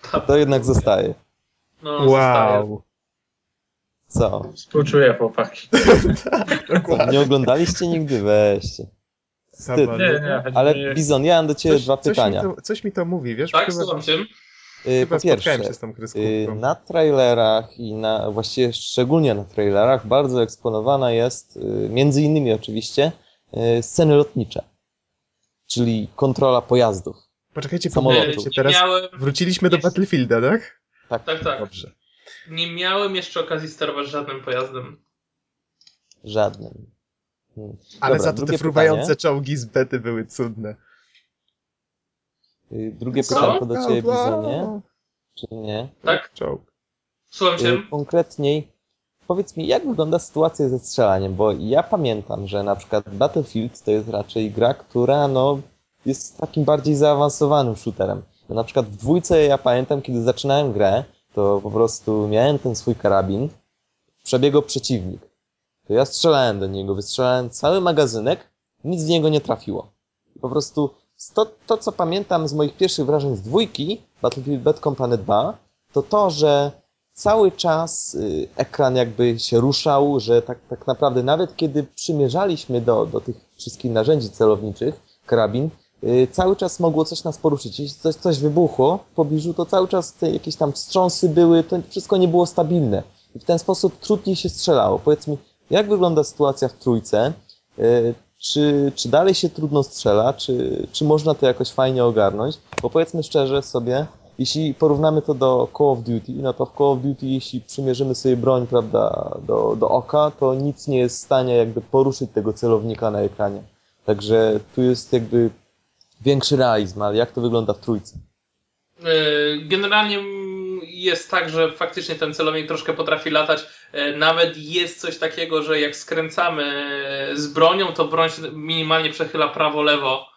to jednak zostaje.
No, wow. Zostaje.
Co?
Współczuję chłopaki.
nie oglądaliście nigdy? Weźcie. Wstyd. Nie, nie, Ale nie. Bizon, ja mam do ciebie coś, dwa pytania.
Coś mi, to, coś mi to mówi, wiesz?
Tak, słucham cię.
Y, po pierwsze, y, na trailerach i na, właściwie szczególnie na trailerach bardzo eksponowana jest, y, między innymi oczywiście, sceny lotnicze. Czyli kontrola pojazdów.
Poczekajcie, samolotów. teraz miałem... wróciliśmy do Battlefielda, tak?
Tak, tak. tak. Dobrze. Nie miałem jeszcze okazji sterować żadnym pojazdem.
Żadnym.
Hmm. Ale Dobra, za to te fruwające pytanie. czołgi z bety były cudne.
Y, drugie Co? pytanie do ciebie, Bizonie. Czy nie?
Tak.
Czołg.
Słucham cię.
Y, konkretniej, powiedz mi, jak wygląda sytuacja ze strzelaniem? Bo ja pamiętam, że na przykład Battlefield to jest raczej gra, która no, jest takim bardziej zaawansowanym shooterem. No, na przykład w dwójce ja pamiętam, kiedy zaczynałem grę, to po prostu miałem ten swój karabin, przebiegł przeciwnik to ja strzelałem do niego, wystrzelałem cały magazynek, nic z niego nie trafiło. Po prostu to, to, co pamiętam z moich pierwszych wrażeń z dwójki, Battlefield Bad Company 2, to to, że cały czas y, ekran jakby się ruszał, że tak, tak naprawdę nawet kiedy przymierzaliśmy do, do tych wszystkich narzędzi celowniczych, karabin, cały czas mogło coś nas poruszyć. Jeśli coś, coś wybuchło w pobliżu, to cały czas te jakieś tam wstrząsy były, to wszystko nie było stabilne. I w ten sposób trudniej się strzelało. Powiedz mi, jak wygląda sytuacja w trójce? Y, czy, czy dalej się trudno strzela? Czy, czy można to jakoś fajnie ogarnąć? Bo powiedzmy szczerze sobie, jeśli porównamy to do Call of Duty, no to w Call of Duty, jeśli przymierzymy sobie broń, prawda, do, do oka, to nic nie jest w stanie jakby poruszyć tego celownika na ekranie. Także tu jest jakby większy realizm, ale jak to wygląda w trójce?
Yy, generalnie jest tak, że faktycznie ten celownik troszkę potrafi latać. Yy, nawet jest coś takiego, że jak skręcamy z bronią, to broń minimalnie przechyla prawo-lewo.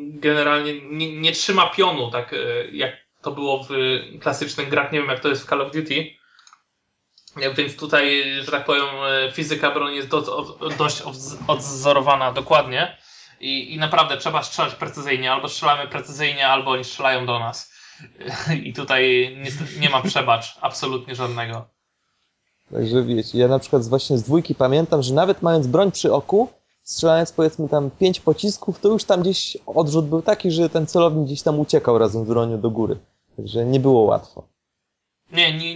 Generalnie nie, nie trzyma pionu, tak jak to było w klasycznych grach. Nie wiem, jak to jest w Call of Duty. Więc tutaj, że tak powiem, fizyka broni jest do, dość odzorowana dokładnie. I, I naprawdę trzeba strzelać precyzyjnie. Albo strzelamy precyzyjnie, albo oni strzelają do nas. I tutaj niestety nie ma przebacz absolutnie żadnego.
Także wiecie, ja na przykład właśnie z dwójki pamiętam, że nawet mając broń przy oku, strzelając powiedzmy tam pięć pocisków, to już tam gdzieś odrzut był taki, że ten celownik gdzieś tam uciekał razem z bronią do góry. Także nie było łatwo.
Nie, nie,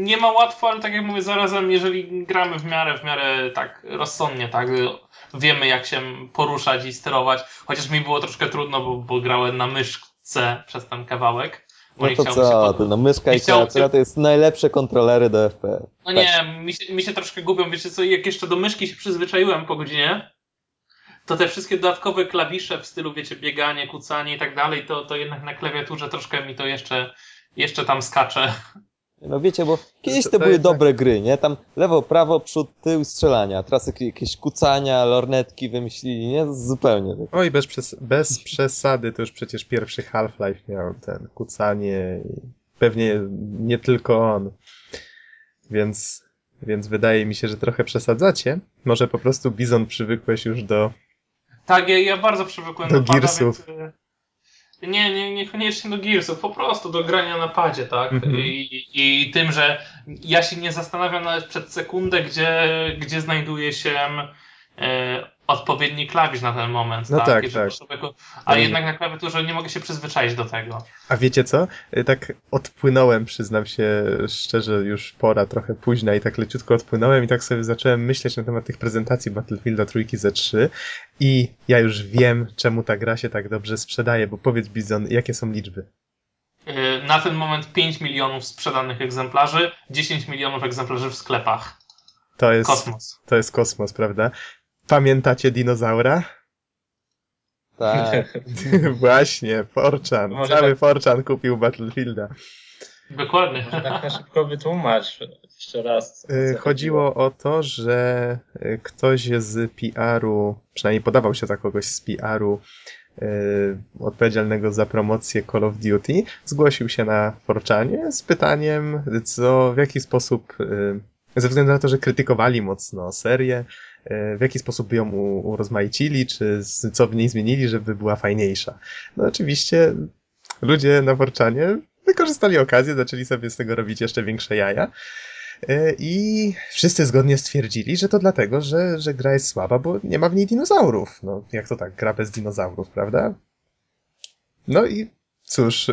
nie ma łatwo, ale tak jak mówię, zarazem jeżeli gramy w miarę, w miarę tak rozsądnie, tak, wiemy jak się poruszać i sterować, chociaż mi było troszkę trudno, bo, bo grałem na myszce przez ten kawałek.
No to co, to no myszka i klawiatura to jest najlepsze kontrolery do FPS.
No nie, mi się, mi się troszkę gubią, wiecie co, jak jeszcze do myszki się przyzwyczaiłem po godzinie, to te wszystkie dodatkowe klawisze w stylu, wiecie, bieganie, kucanie i tak dalej, to, to jednak na klawiaturze troszkę mi to jeszcze, jeszcze tam skacze.
No wiecie, bo kiedyś to, to były dobre gry, nie? Tam lewo, prawo, przód, tył, strzelania. Teraz jakieś kucania, lornetki wymyślili, nie? Zupełnie. Tak.
Oj, bez, przes bez przesady, to już przecież pierwszy Half-Life miał ten kucanie i pewnie nie tylko on. Więc, więc wydaje mi się, że trochę przesadzacie. Może po prostu Bizon przywykłeś już do...
Tak, ja, ja bardzo przywykłem
do, do Gearsów. Pada, więc
nie, nie, niekoniecznie do Gearsów, po prostu do grania na padzie, tak? Mm -hmm. I, I tym, że ja się nie zastanawiam nawet przed sekundę, gdzie, gdzie znajduje się e, odpowiedni klawisz na ten moment.
No tak, tak. tak.
Człowieku, a jednak na klawiaturze nie mogę się przyzwyczaić do tego.
A wiecie co? Y, tak odpłynąłem, przyznam się szczerze, już pora trochę późna i tak leciutko odpłynąłem i tak sobie zacząłem myśleć na temat tych prezentacji Battlefielda trójki ze 3 i ja już wiem, czemu ta gra się tak dobrze sprzedaje, bo powiedz Bizon, jakie są liczby?
Y, na ten moment 5 milionów sprzedanych egzemplarzy, 10 milionów egzemplarzy w sklepach.
To jest kosmos. To jest kosmos, prawda? Pamiętacie dinozaura?
Tak.
Właśnie, Forchan. Może Cały tak... Forchan kupił Battlefielda.
Dokładnie. Może tak na szybko wytłumacz jeszcze raz.
Y, chodziło o to, że y, ktoś z PR-u, przynajmniej podawał się za kogoś z PR-u yy, odpowiedzialnego za promocję Call of Duty, zgłosił się na Forczanie z pytaniem, co, w jaki sposób, yy, ze względu na to, że krytykowali mocno serię, w jaki sposób by ją urozmaicili, czy co w niej zmienili, żeby była fajniejsza. No oczywiście ludzie na Worczanie wykorzystali okazję, zaczęli sobie z tego robić jeszcze większe jaja. E, I wszyscy zgodnie stwierdzili, że to dlatego, że, że gra jest słaba, bo nie ma w niej dinozaurów. No, jak to tak, gra bez dinozaurów, prawda? No i cóż,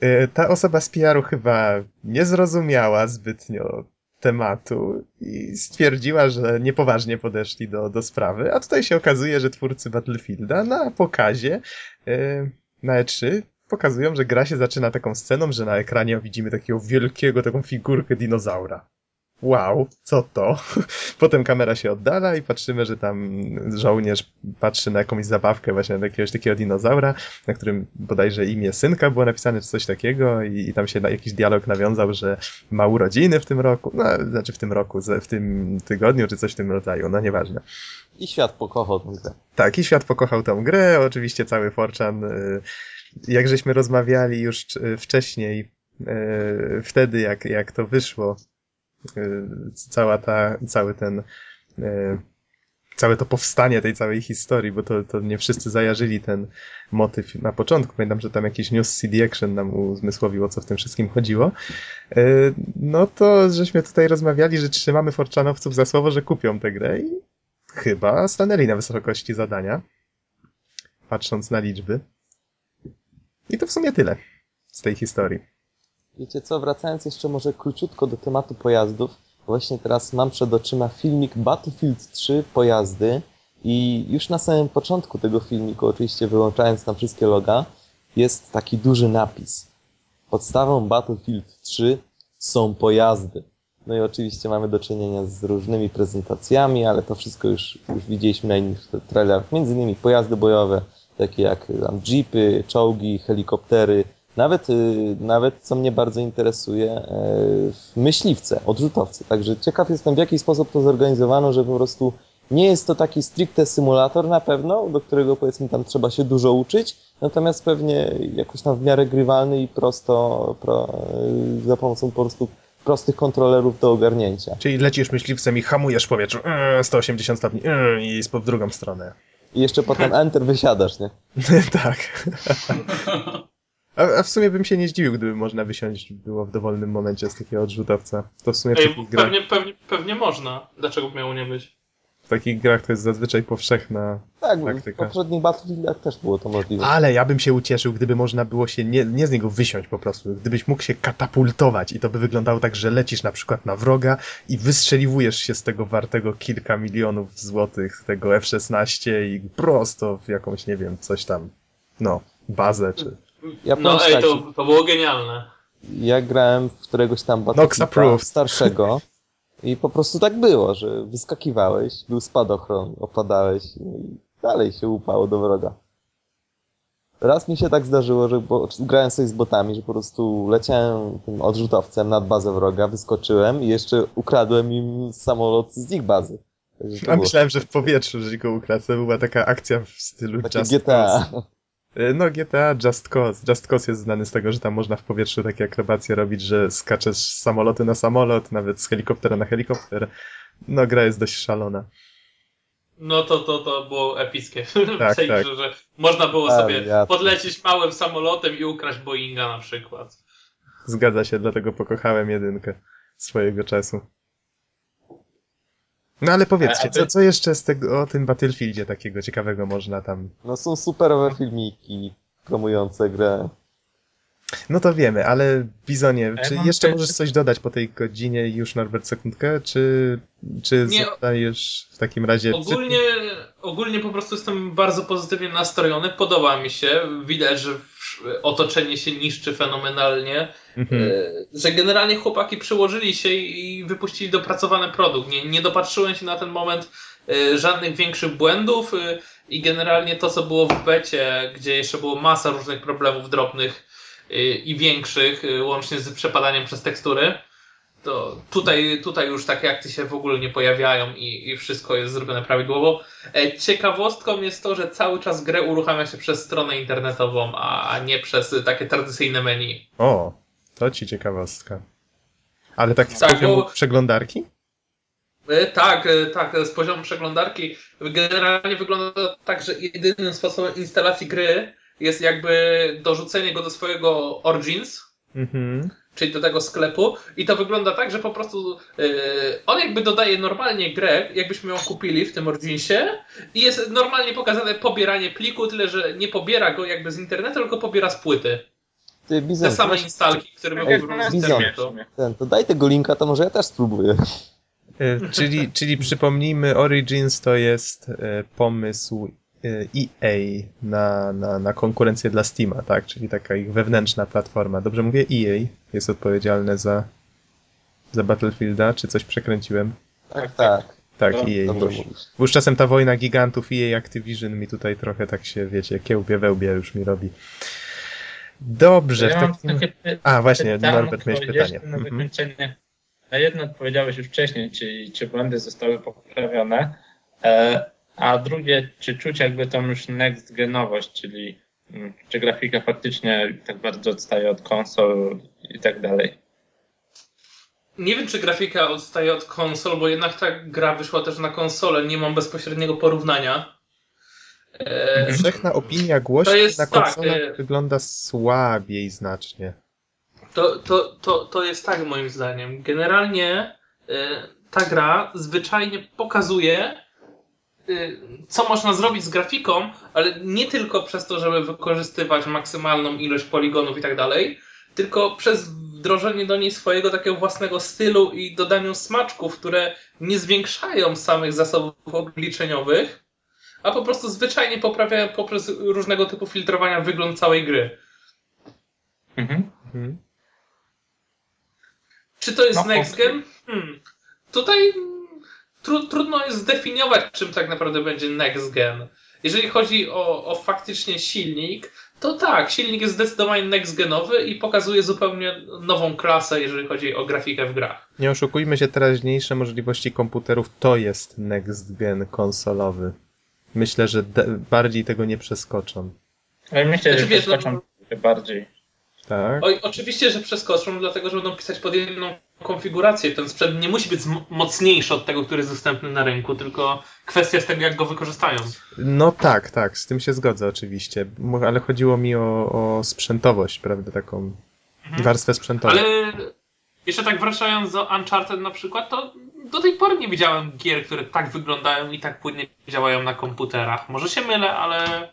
e, ta osoba z PR-u chyba nie zrozumiała zbytnio tematu i stwierdziła, że niepoważnie podeszli do, do sprawy, a tutaj się okazuje, że twórcy Battlefielda na pokazie yy, na E3 pokazują, że gra się zaczyna taką sceną, że na ekranie widzimy takiego wielkiego, taką figurkę dinozaura wow, co to? Potem kamera się oddala i patrzymy, że tam żołnierz patrzy na jakąś zabawkę właśnie na jakiegoś takiego dinozaura, na którym bodajże imię synka było napisane, czy coś takiego i, i tam się jakiś dialog nawiązał, że ma urodziny w tym roku, no, znaczy w tym roku, w tym tygodniu, czy coś w tym rodzaju, no nieważne.
I świat pokochał tę grę.
Tak, i świat pokochał tę grę, oczywiście cały Forchan, y, jak żeśmy rozmawiali już y, wcześniej, y, wtedy jak, jak to wyszło, cała ta, cały ten y, całe to powstanie tej całej historii, bo to, to nie wszyscy zajarzyli ten motyw na początku. Pamiętam, że tam jakiś news CD Action nam uzmysłowił, o co w tym wszystkim chodziło. E, no to żeśmy tutaj rozmawiali, że trzymamy Forczanowców za słowo, że kupią tę grę i chyba stanęli na wysokości zadania, patrząc na liczby. I to w sumie tyle z tej historii.
Wiecie co, wracając jeszcze może króciutko do tematu pojazdów, właśnie teraz mam przed oczyma filmik Battlefield 3 pojazdy i już na samym początku tego filmiku, oczywiście wyłączając tam wszystkie loga, jest taki duży napis. Podstawą Battlefield 3 są pojazdy. No i oczywiście mamy do czynienia z różnymi prezentacjami, ale to wszystko już, już widzieliśmy na innych trailerach. Między innymi pojazdy bojowe, takie jak tam jeepy, czołgi, helikoptery, nawet, y, nawet co mnie bardzo interesuje, e, myśliwce, odrzutowcy. Także ciekaw jestem, w jaki sposób to zorganizowano, że po prostu nie jest to taki stricte symulator na pewno, do którego powiedzmy tam trzeba się dużo uczyć, natomiast pewnie jakoś tam w miarę grywalny i prosto, pro, y, za pomocą po prostu prostych kontrolerów do ogarnięcia.
Czyli lecisz myśliwcem i hamujesz w powietrzu, yy, 180 stopni yy, i w drugą stronę.
I jeszcze potem enter wysiadasz, nie?
tak. A, a, w sumie bym się nie zdziwił, gdyby można wysiąść było w dowolnym momencie z takiego odrzutowca. To w sumie w
Ej,
takich grach,
pewnie, pewnie, pewnie można. Dlaczego miało nie być?
w takich grach to jest zazwyczaj powszechna
Tak, w
taktyka.
poprzednich Battlefieldach też było to możliwe.
Ale ja bym się ucieszył, gdyby można było się nie, nie z niego wysiąść po prostu. Gdybyś mógł się katapultować i to by wyglądało tak, że lecisz na przykład na wroga i wystrzeliwujesz się z tego wartego kilka milionów złotych, tego F-16 i prosto w jakąś, nie wiem, coś tam, no, bazę czy...
Ja
no ej,
tak,
to, to było genialne.
Ja grałem w któregoś tam Battlefielda starszego i po prostu tak było, że wyskakiwałeś, był spadochron, opadałeś i dalej się upało do wroga. Raz mi się tak zdarzyło, że bo, grałem sobie z botami, że po prostu leciałem tym odrzutowcem nad bazę wroga, wyskoczyłem i jeszcze ukradłem im samolot z ich bazy.
Ja myślałem, że w powietrzu, że go ukradł. To była taka akcja w stylu
takie
Just
GTA.
Cause. E, No GTA Just Cause. Just Cause jest znany z tego, że tam można w powietrzu takie akrobacje robić, że skaczesz z samolotu na samolot, nawet z helikoptera na helikopter. No gra jest dość szalona.
No to, to, to było epickie.
Tak,
w sensie,
tak.
że, można było
Ale
sobie
ja-
podlecieć małym samolotem i ukraść Boeinga na przykład.
Zgadza się, dlatego pokochałem jedynkę swojego czasu. No ale powiedzcie, co, co jeszcze z tego, o tym Battlefieldzie takiego ciekawego można tam...
No są superowe filmiki promujące grę.
No to wiemy, ale Bizonie,
ja
czy jeszcze
te-
możesz coś dodać po tej godzinie już Norbert sekundkę, czy, czy
Nie.
zostajesz w takim razie...
Ogólnie, ogólnie po prostu jestem bardzo pozytywnie nastrojony. Podoba mi się. Widać, że otoczenie się niszczy fenomenalnie.
Mhm.
E, Że generalnie chłopaki przyłożyli się i wypuścili dopracowany produkt. Nie, nie dopatrzyłem się na ten moment e, żadnych większych błędów e, i generalnie to, co było w becie, gdzie jeszcze było masa różnych problemów drobnych e, i większych, e, łącznie z przepadaniem przez tekstury, to tutaj, tutaj już takie akcje się w ogóle nie pojawiają i, i wszystko jest zrobione prawidłowo. E, Ciekawostką jest to, że cały czas grę uruchamia się przez stronę internetową, a nie przez takie tradycyjne menu.
O, to ci ciekawostka. Ale tak z
Tak,
poziomu
bo-
przeglądarki?
E, Tak, e, tak, z poziomu przeglądarki generalnie wygląda to tak, że jedynym sposobem instalacji gry jest jakby dorzucenie go do swojego Origins,
Mhm.
czyli do tego sklepu i to wygląda tak, że po prostu e, on jakby dodaje normalnie grę, jakbyśmy ją kupili w tym Originsie i jest normalnie pokazane pobieranie pliku, tyle że nie pobiera go jakby z internetu, tylko pobiera z płyty.
Ty,
Te
Bizon,
same
weź
instalki, które były
Bizon.
internetu.
ten, to daj tego linka, to może ja też spróbuję.
E, czyli, czyli przypomnijmy, Origins to jest e, pomysł EA na, na, na konkurencję dla Steama, tak? Czyli taka ich wewnętrzna platforma. Dobrze mówię? EA jest odpowiedzialne za, za Battlefielda, czy coś przekręciłem?
Tak, tak.
Tak,
No,
EA. Bo, już czasem ta wojna gigantów EA Activision mi tutaj trochę tak się, wiecie, kiełbie wełbie już mi robi. Dobrze,
ja
w takim...
takie py-
A, właśnie,
pytanko
Norbert, miałeś pytanie.
Na
Mhm.
Na jedno odpowiedziałeś już wcześniej, czyli czy błędy zostały poprawione, e, a drugie, czy czuć jakby tą już next genowość, czyli mm, czy grafika faktycznie tak bardzo odstaje od konsol i tak dalej.
nie wiem, czy grafika odstaje od konsol, bo jednak ta gra wyszła też na konsolę, nie mam bezpośredniego porównania.
E, Wszechna opinia głosi, że na konsolach tak, wygląda słabiej znacznie.
To, to, to, to jest tak moim zdaniem. Generalnie e, ta gra zwyczajnie pokazuje, co można zrobić z grafiką, ale nie tylko przez to, żeby wykorzystywać maksymalną ilość poligonów i tak dalej, tylko przez wdrożenie do niej swojego takiego własnego stylu i dodaniu smaczków, które nie zwiększają samych zasobów obliczeniowych, a po prostu zwyczajnie poprawiają poprzez różnego typu filtrowania wygląd całej gry. Mhm. mhm. Czy to jest no, next gen? Hmm. Tutaj tru, trudno jest zdefiniować, czym tak naprawdę będzie next gen. Jeżeli chodzi o, o faktycznie silnik, to tak, silnik jest zdecydowanie next genowy i pokazuje zupełnie nową klasę, jeżeli chodzi o grafikę w grach.
Nie oszukujmy się, teraźniejsze możliwości komputerów to jest next gen konsolowy. Myślę, że bardziej tego nie przeskoczą.
Ale myślę, znaczy, że wiesz, no przeskoczą no, bardziej.
Tak.
Oj, oczywiście, że przeskoczą, dlatego że będą pisać pod jedną konfigurację. Ten sprzęt nie musi być mocniejszy od tego, który jest dostępny na rynku, tylko kwestia jest tego, jak go wykorzystają.
No tak, tak, z tym się zgodzę oczywiście, ale chodziło mi o, o sprzętowość, prawda, taką mhm. warstwę sprzętową.
Ale jeszcze tak wracając do Uncharted na przykład, to do tej pory nie widziałem gier, które tak wyglądają i tak płynnie działają na komputerach. Może się mylę, ale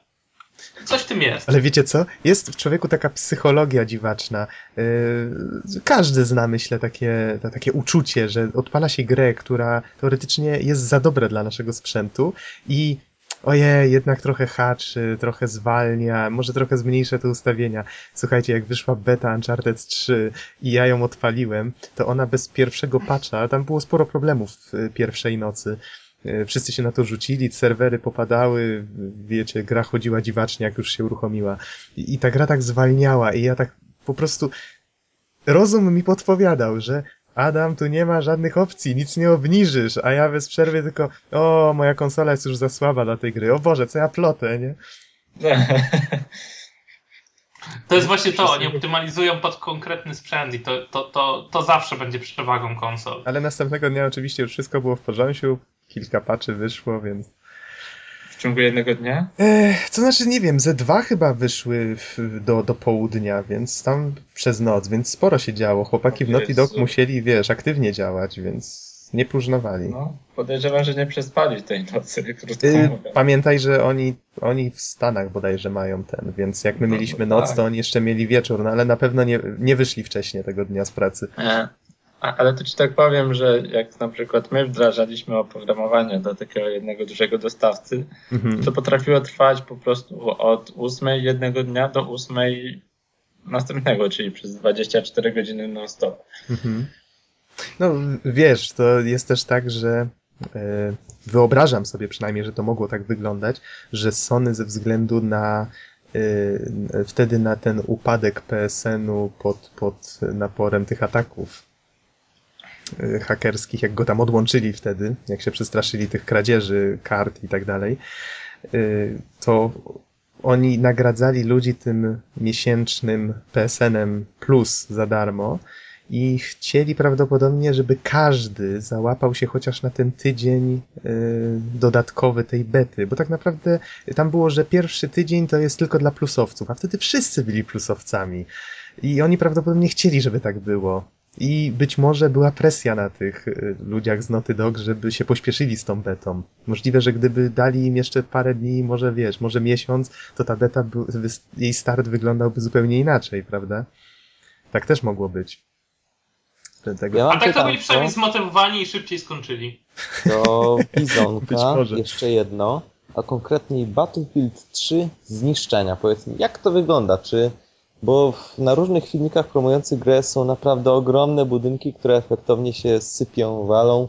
Coś w tym jest.
Ale wiecie co? Jest w człowieku taka psychologia dziwaczna. Yy, każdy zna, myślę, takie, takie uczucie, że odpala się grę, która teoretycznie jest za dobra dla naszego sprzętu i ojej, jednak trochę haczy, trochę zwalnia, może trochę zmniejszę te ustawienia. Słuchajcie, jak wyszła beta Uncharted 3 i ja ją odpaliłem, to ona bez pierwszego patcha, tam było sporo problemów w pierwszej nocy, wszyscy się na to rzucili, serwery popadały, wiecie, gra chodziła dziwacznie, jak już się uruchomiła. I, i ta gra tak zwalniała i ja tak po prostu... Rozum mi podpowiadał, że Adam, tu nie ma żadnych opcji, nic nie obniżysz, a ja bez przerwy tylko, o, moja konsola jest już za słaba dla tej gry, o Boże, co ja plotę, nie?
To jest właśnie to, oni optymalizują pod konkretny sprzęt i to, to, to, to zawsze będzie przewagą konsol.
Ale następnego dnia oczywiście już wszystko było w porządku, kilka paczy wyszło, więc...
W ciągu jednego dnia?
To znaczy, nie wiem, ze dwa chyba wyszły w, do, do południa, więc tam przez noc, więc sporo się działo. Chłopaki w Naughty Dog musieli, wiesz, aktywnie działać, więc nie próżnowali.
No, podejrzewam, że nie przespali tej nocy, krótko yy,
Pamiętaj, że oni, oni w Stanach bodajże mają ten, więc jak my no, mieliśmy noc, tak. to oni jeszcze mieli wieczór, no ale na pewno nie, nie wyszli wcześniej tego dnia z pracy.
E, ale to ci tak powiem, że jak na przykład my wdrażaliśmy oprogramowanie do takiego jednego dużego dostawcy, mhm. to potrafiło trwać po prostu od ósmej jednego dnia do ósmej następnego, czyli przez 24 godziny non-stop. Mhm.
No wiesz, to jest też tak, że e, wyobrażam sobie przynajmniej, że to mogło tak wyglądać, że Sony ze względu na e, wtedy na ten upadek PSN-u pod, pod naporem tych ataków hakerskich, jak go tam odłączyli wtedy, jak się przestraszyli tych kradzieży kart i tak dalej, to oni nagradzali ludzi tym miesięcznym PSN-em plus za darmo i chcieli prawdopodobnie, żeby każdy załapał się chociaż na ten tydzień y, dodatkowy tej bety, bo tak naprawdę tam było, że pierwszy tydzień to jest tylko dla plusowców, a wtedy wszyscy byli plusowcami i oni prawdopodobnie chcieli, żeby tak było. I być może była presja na tych y, ludziach z Noty Dog, żeby się pośpieszyli z tą betą. Możliwe, że gdyby dali im jeszcze parę dni, może wiesz, może miesiąc, to ta beta, jej start wyglądałby zupełnie inaczej, prawda? Tak też mogło być.
Tego. Ja A tak to byli przynajmniej zmotywowani i szybciej skończyli.
To Bizonka, jeszcze jedno, a konkretniej Battlefield 3 zniszczenia. Powiedz mi, jak to wygląda? Czy bo na różnych filmikach promujących grę są naprawdę ogromne budynki, które efektownie się sypią, walą,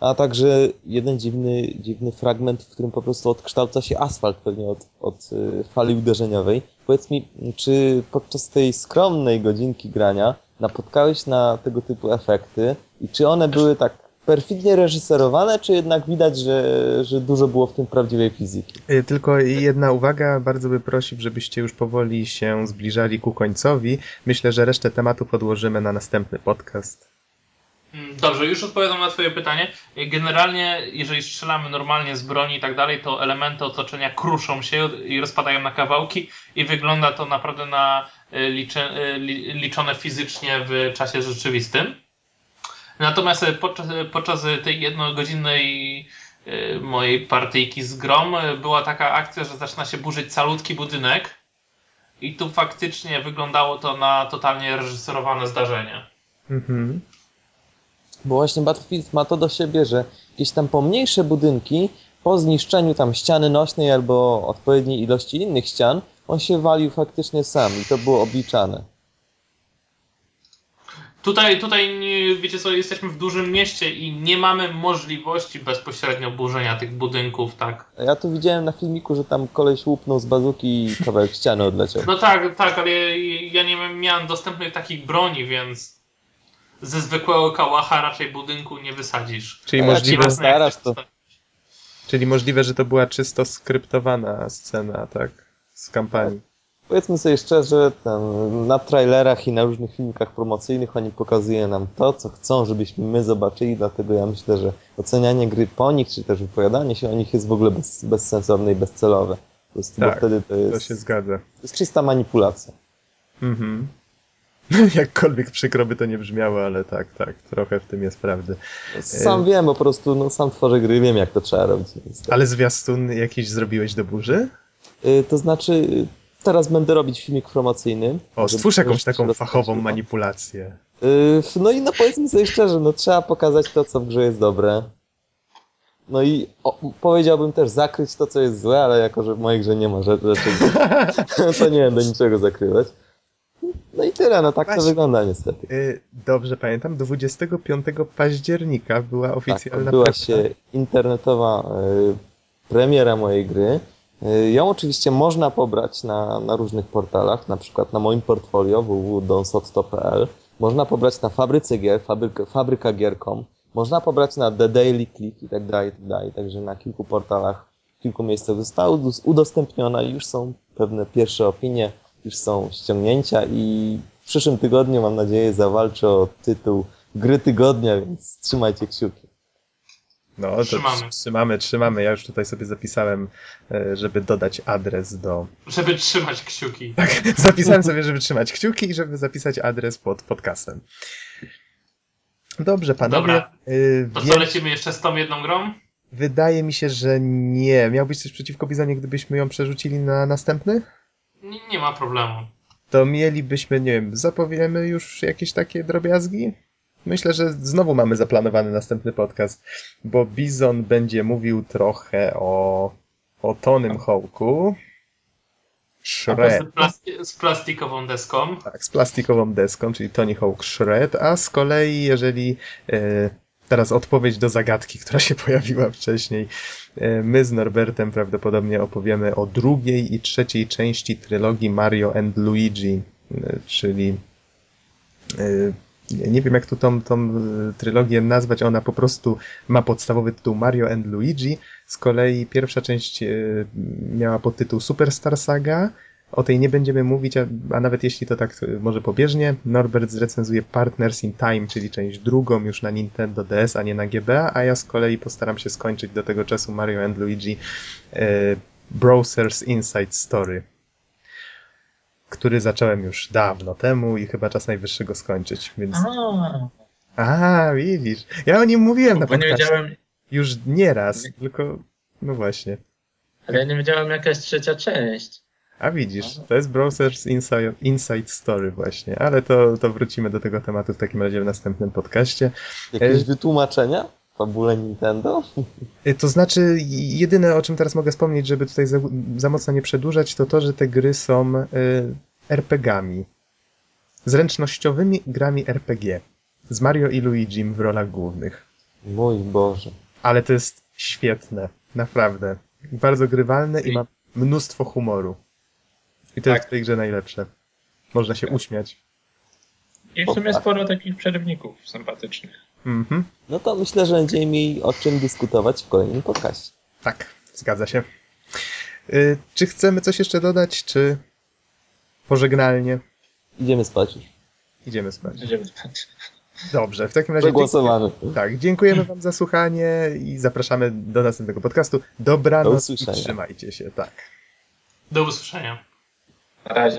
a także jeden dziwny, dziwny fragment, w którym po prostu odkształca się asfalt pewnie od, od y, fali uderzeniowej. Powiedz mi, czy podczas tej skromnej godzinki grania napotkałeś na tego typu efekty i czy one były tak perfidnie reżyserowane, czy jednak widać, że, że dużo było w tym prawdziwej fizyki?
Y, tylko jedna uwaga, bardzo by prosił, żebyście już powoli się zbliżali ku końcowi. Myślę, że resztę tematów odłożymy na następny podcast.
Mm, Dobrze, już odpowiadam na Twoje pytanie. Generalnie, jeżeli strzelamy normalnie z broni i tak dalej, to elementy otoczenia kruszą się i rozpadają na kawałki i wygląda to naprawdę na y, y, liczone fizycznie w czasie rzeczywistym. Natomiast y, podczas, y, podczas tej jednogodzinnej mojej partyjki z Grom była taka akcja, że zaczyna się burzyć calutki budynek i tu faktycznie wyglądało to na totalnie reżyserowane zdarzenie.
Mhm.
Bo właśnie Battlefield ma to do siebie, że jakieś tam pomniejsze budynki po zniszczeniu tam ściany nośnej albo odpowiedniej ilości innych ścian, on się walił faktycznie sam i to było obliczane.
Tutaj, tutaj wiecie co, jesteśmy w dużym mieście i nie mamy możliwości bezpośrednio burzenia tych budynków, tak?
A Ja tu widziałem na filmiku, że tam koleś łupnął z bazuki i kawałek ściany odleciał.
No tak, tak, ale ja, nie miałem dostępnych takich broni, więc ze zwykłego kałacha raczej budynku nie wysadzisz.
Czyli
A
możliwe,
starasz, to-
czyli możliwe, że to była czysto skryptowana scena, tak? Z kampanii.
Powiedzmy sobie szczerze, ten, na trailerach i na różnych filmikach promocyjnych oni pokazują nam to, co chcą, żebyśmy my zobaczyli, dlatego ja myślę, że ocenianie gry po nich, czy też wypowiadanie się o nich jest w ogóle bez, bezsensowne i bezcelowe. Po prostu, bo
Tak,
wtedy to
To
jest,
się zgadza.
to jest czysta manipulacja.
Mhm. Jakkolwiek przykro by to nie brzmiało, ale tak, tak, trochę w tym jest prawdy.
Sam wiem po prostu, no sam tworzę gry, wiem jak to trzeba robić. Tak.
Ale zwiastun jakiś zrobiłeś do burzy?
Y, To znaczy, y, teraz będę robić filmik promocyjny.
O, stwórz jakąś taką fachową
rozkręciło.
manipulację.
Y, No i no powiedzmy sobie szczerze, no trzeba pokazać to, co w grze jest dobre. No i o, powiedziałbym też zakryć to, co jest złe, ale jako, że w mojej grze nie ma rzeczy, to nie będę niczego zakrywać. No i tyle, no tak to
Właśnie.
wygląda niestety.
Y, Dobrze pamiętam, 25 października była
Tak,
oficjalna
odbyła
premiera.
się internetowa y, premiera mojej gry. Y, ją oczywiście można pobrać na, na różnych portalach, na przykład na moim portfolio www.donsot.pl. Można pobrać na fabryce gier, fabryka, fabrykagier.com. Można pobrać na The Daily Click i tak dalej, i tak dalej. Także na kilku portalach, w kilku miejscach została udos- udostępniona i już są pewne pierwsze opinie, już są ściągnięcia i w przyszłym tygodniu mam nadzieję zawalczę o tytuł gry tygodnia, więc trzymajcie kciuki.
No,
Trzymamy.
trzymamy, trzymamy. Ja już tutaj sobie zapisałem, e, żeby dodać adres do...
Żeby trzymać kciuki.
Zapisałem sobie, żeby trzymać kciuki i żeby zapisać adres pod podcastem. Dobrze, panowie.
Dobra.
y,
To co, lecimy jeszcze z tą jedną grą?
Wydaje mi się, że nie. Miałbyś coś przeciwko Bizonie, gdybyśmy ją przerzucili na następny?
Nie, nie ma problemu.
To mielibyśmy, nie wiem, zapowiemy już jakieś takie drobiazgi? Myślę, że znowu mamy zaplanowany następny podcast, bo Bizon będzie mówił trochę o, o Tonym Hołku, Shred,
Z, plasti- z plastikową deską.
tak, z plastikową deską, czyli Tony Hawk Shred, a z kolei, jeżeli e, teraz odpowiedź do zagadki, która się pojawiła wcześniej, e, my z Norbertem prawdopodobnie opowiemy o drugiej i trzeciej części trylogii Mario and Luigi, e, czyli e, nie- wiem jak tu tą, tą e, trylogię nazwać, ona po prostu ma podstawowy tytuł Mario and Luigi, z kolei pierwsza część e, miała podtytuł Superstar Saga, o tej nie będziemy mówić, a, a nawet jeśli to tak e, może pobieżnie, Norbert zrecenzuje Partners in Time, czyli część drugą już na Nintendo DS, a nie na GBA, a ja z kolei postaram się skończyć do tego czasu Mario and Luigi e, Browser's Inside Story, który zacząłem już dawno temu i chyba czas najwyższy go skończyć, więc...
A,
A, widzisz. Ja o nim mówiłem na
bo nie
podcastie.
wiedziałem,
Już nie raz, tylko... No właśnie.
ale ja nie wiedziałem jaka jest trzecia część.
A widzisz, to jest Browser's Inside, Inside Story właśnie, ale to, to wrócimy do tego tematu w takim razie w następnym podcaście.
Jakieś
E,
wytłumaczenia? Fabule Nintendo?
Y, To znaczy, jedyne o czym teraz mogę wspomnieć, żeby tutaj za, za mocno nie przedłużać, to to, że te gry są y, RPG-ami. Zręcznościowymi grami RPG. Z Mario i Luigi w rolach głównych.
Mój Boże.
Ale to jest świetne, naprawdę. Bardzo grywalne i
I-
ma mnóstwo humoru. I to
Tak.
jest w tej grze najlepsze. Można się uśmiać.
I w sumie sporo takich przerywników sympatycznych.
Mhm.
No to myślę, że będziemy mieli o czym dyskutować w kolejnym podcaście.
Tak, zgadza się. Y, czy chcemy coś jeszcze dodać, czy pożegnalnie
Idziemy spać już.
idziemy spać?
Będziemy spać.
Dobrze, w takim razie
Przegłosowany.
tak, dziękujemy wam za słuchanie i zapraszamy do następnego podcastu.
Do
Dobranoc i
usłyszenia.
trzymajcie się, tak.
Do usłyszenia.
Na razie.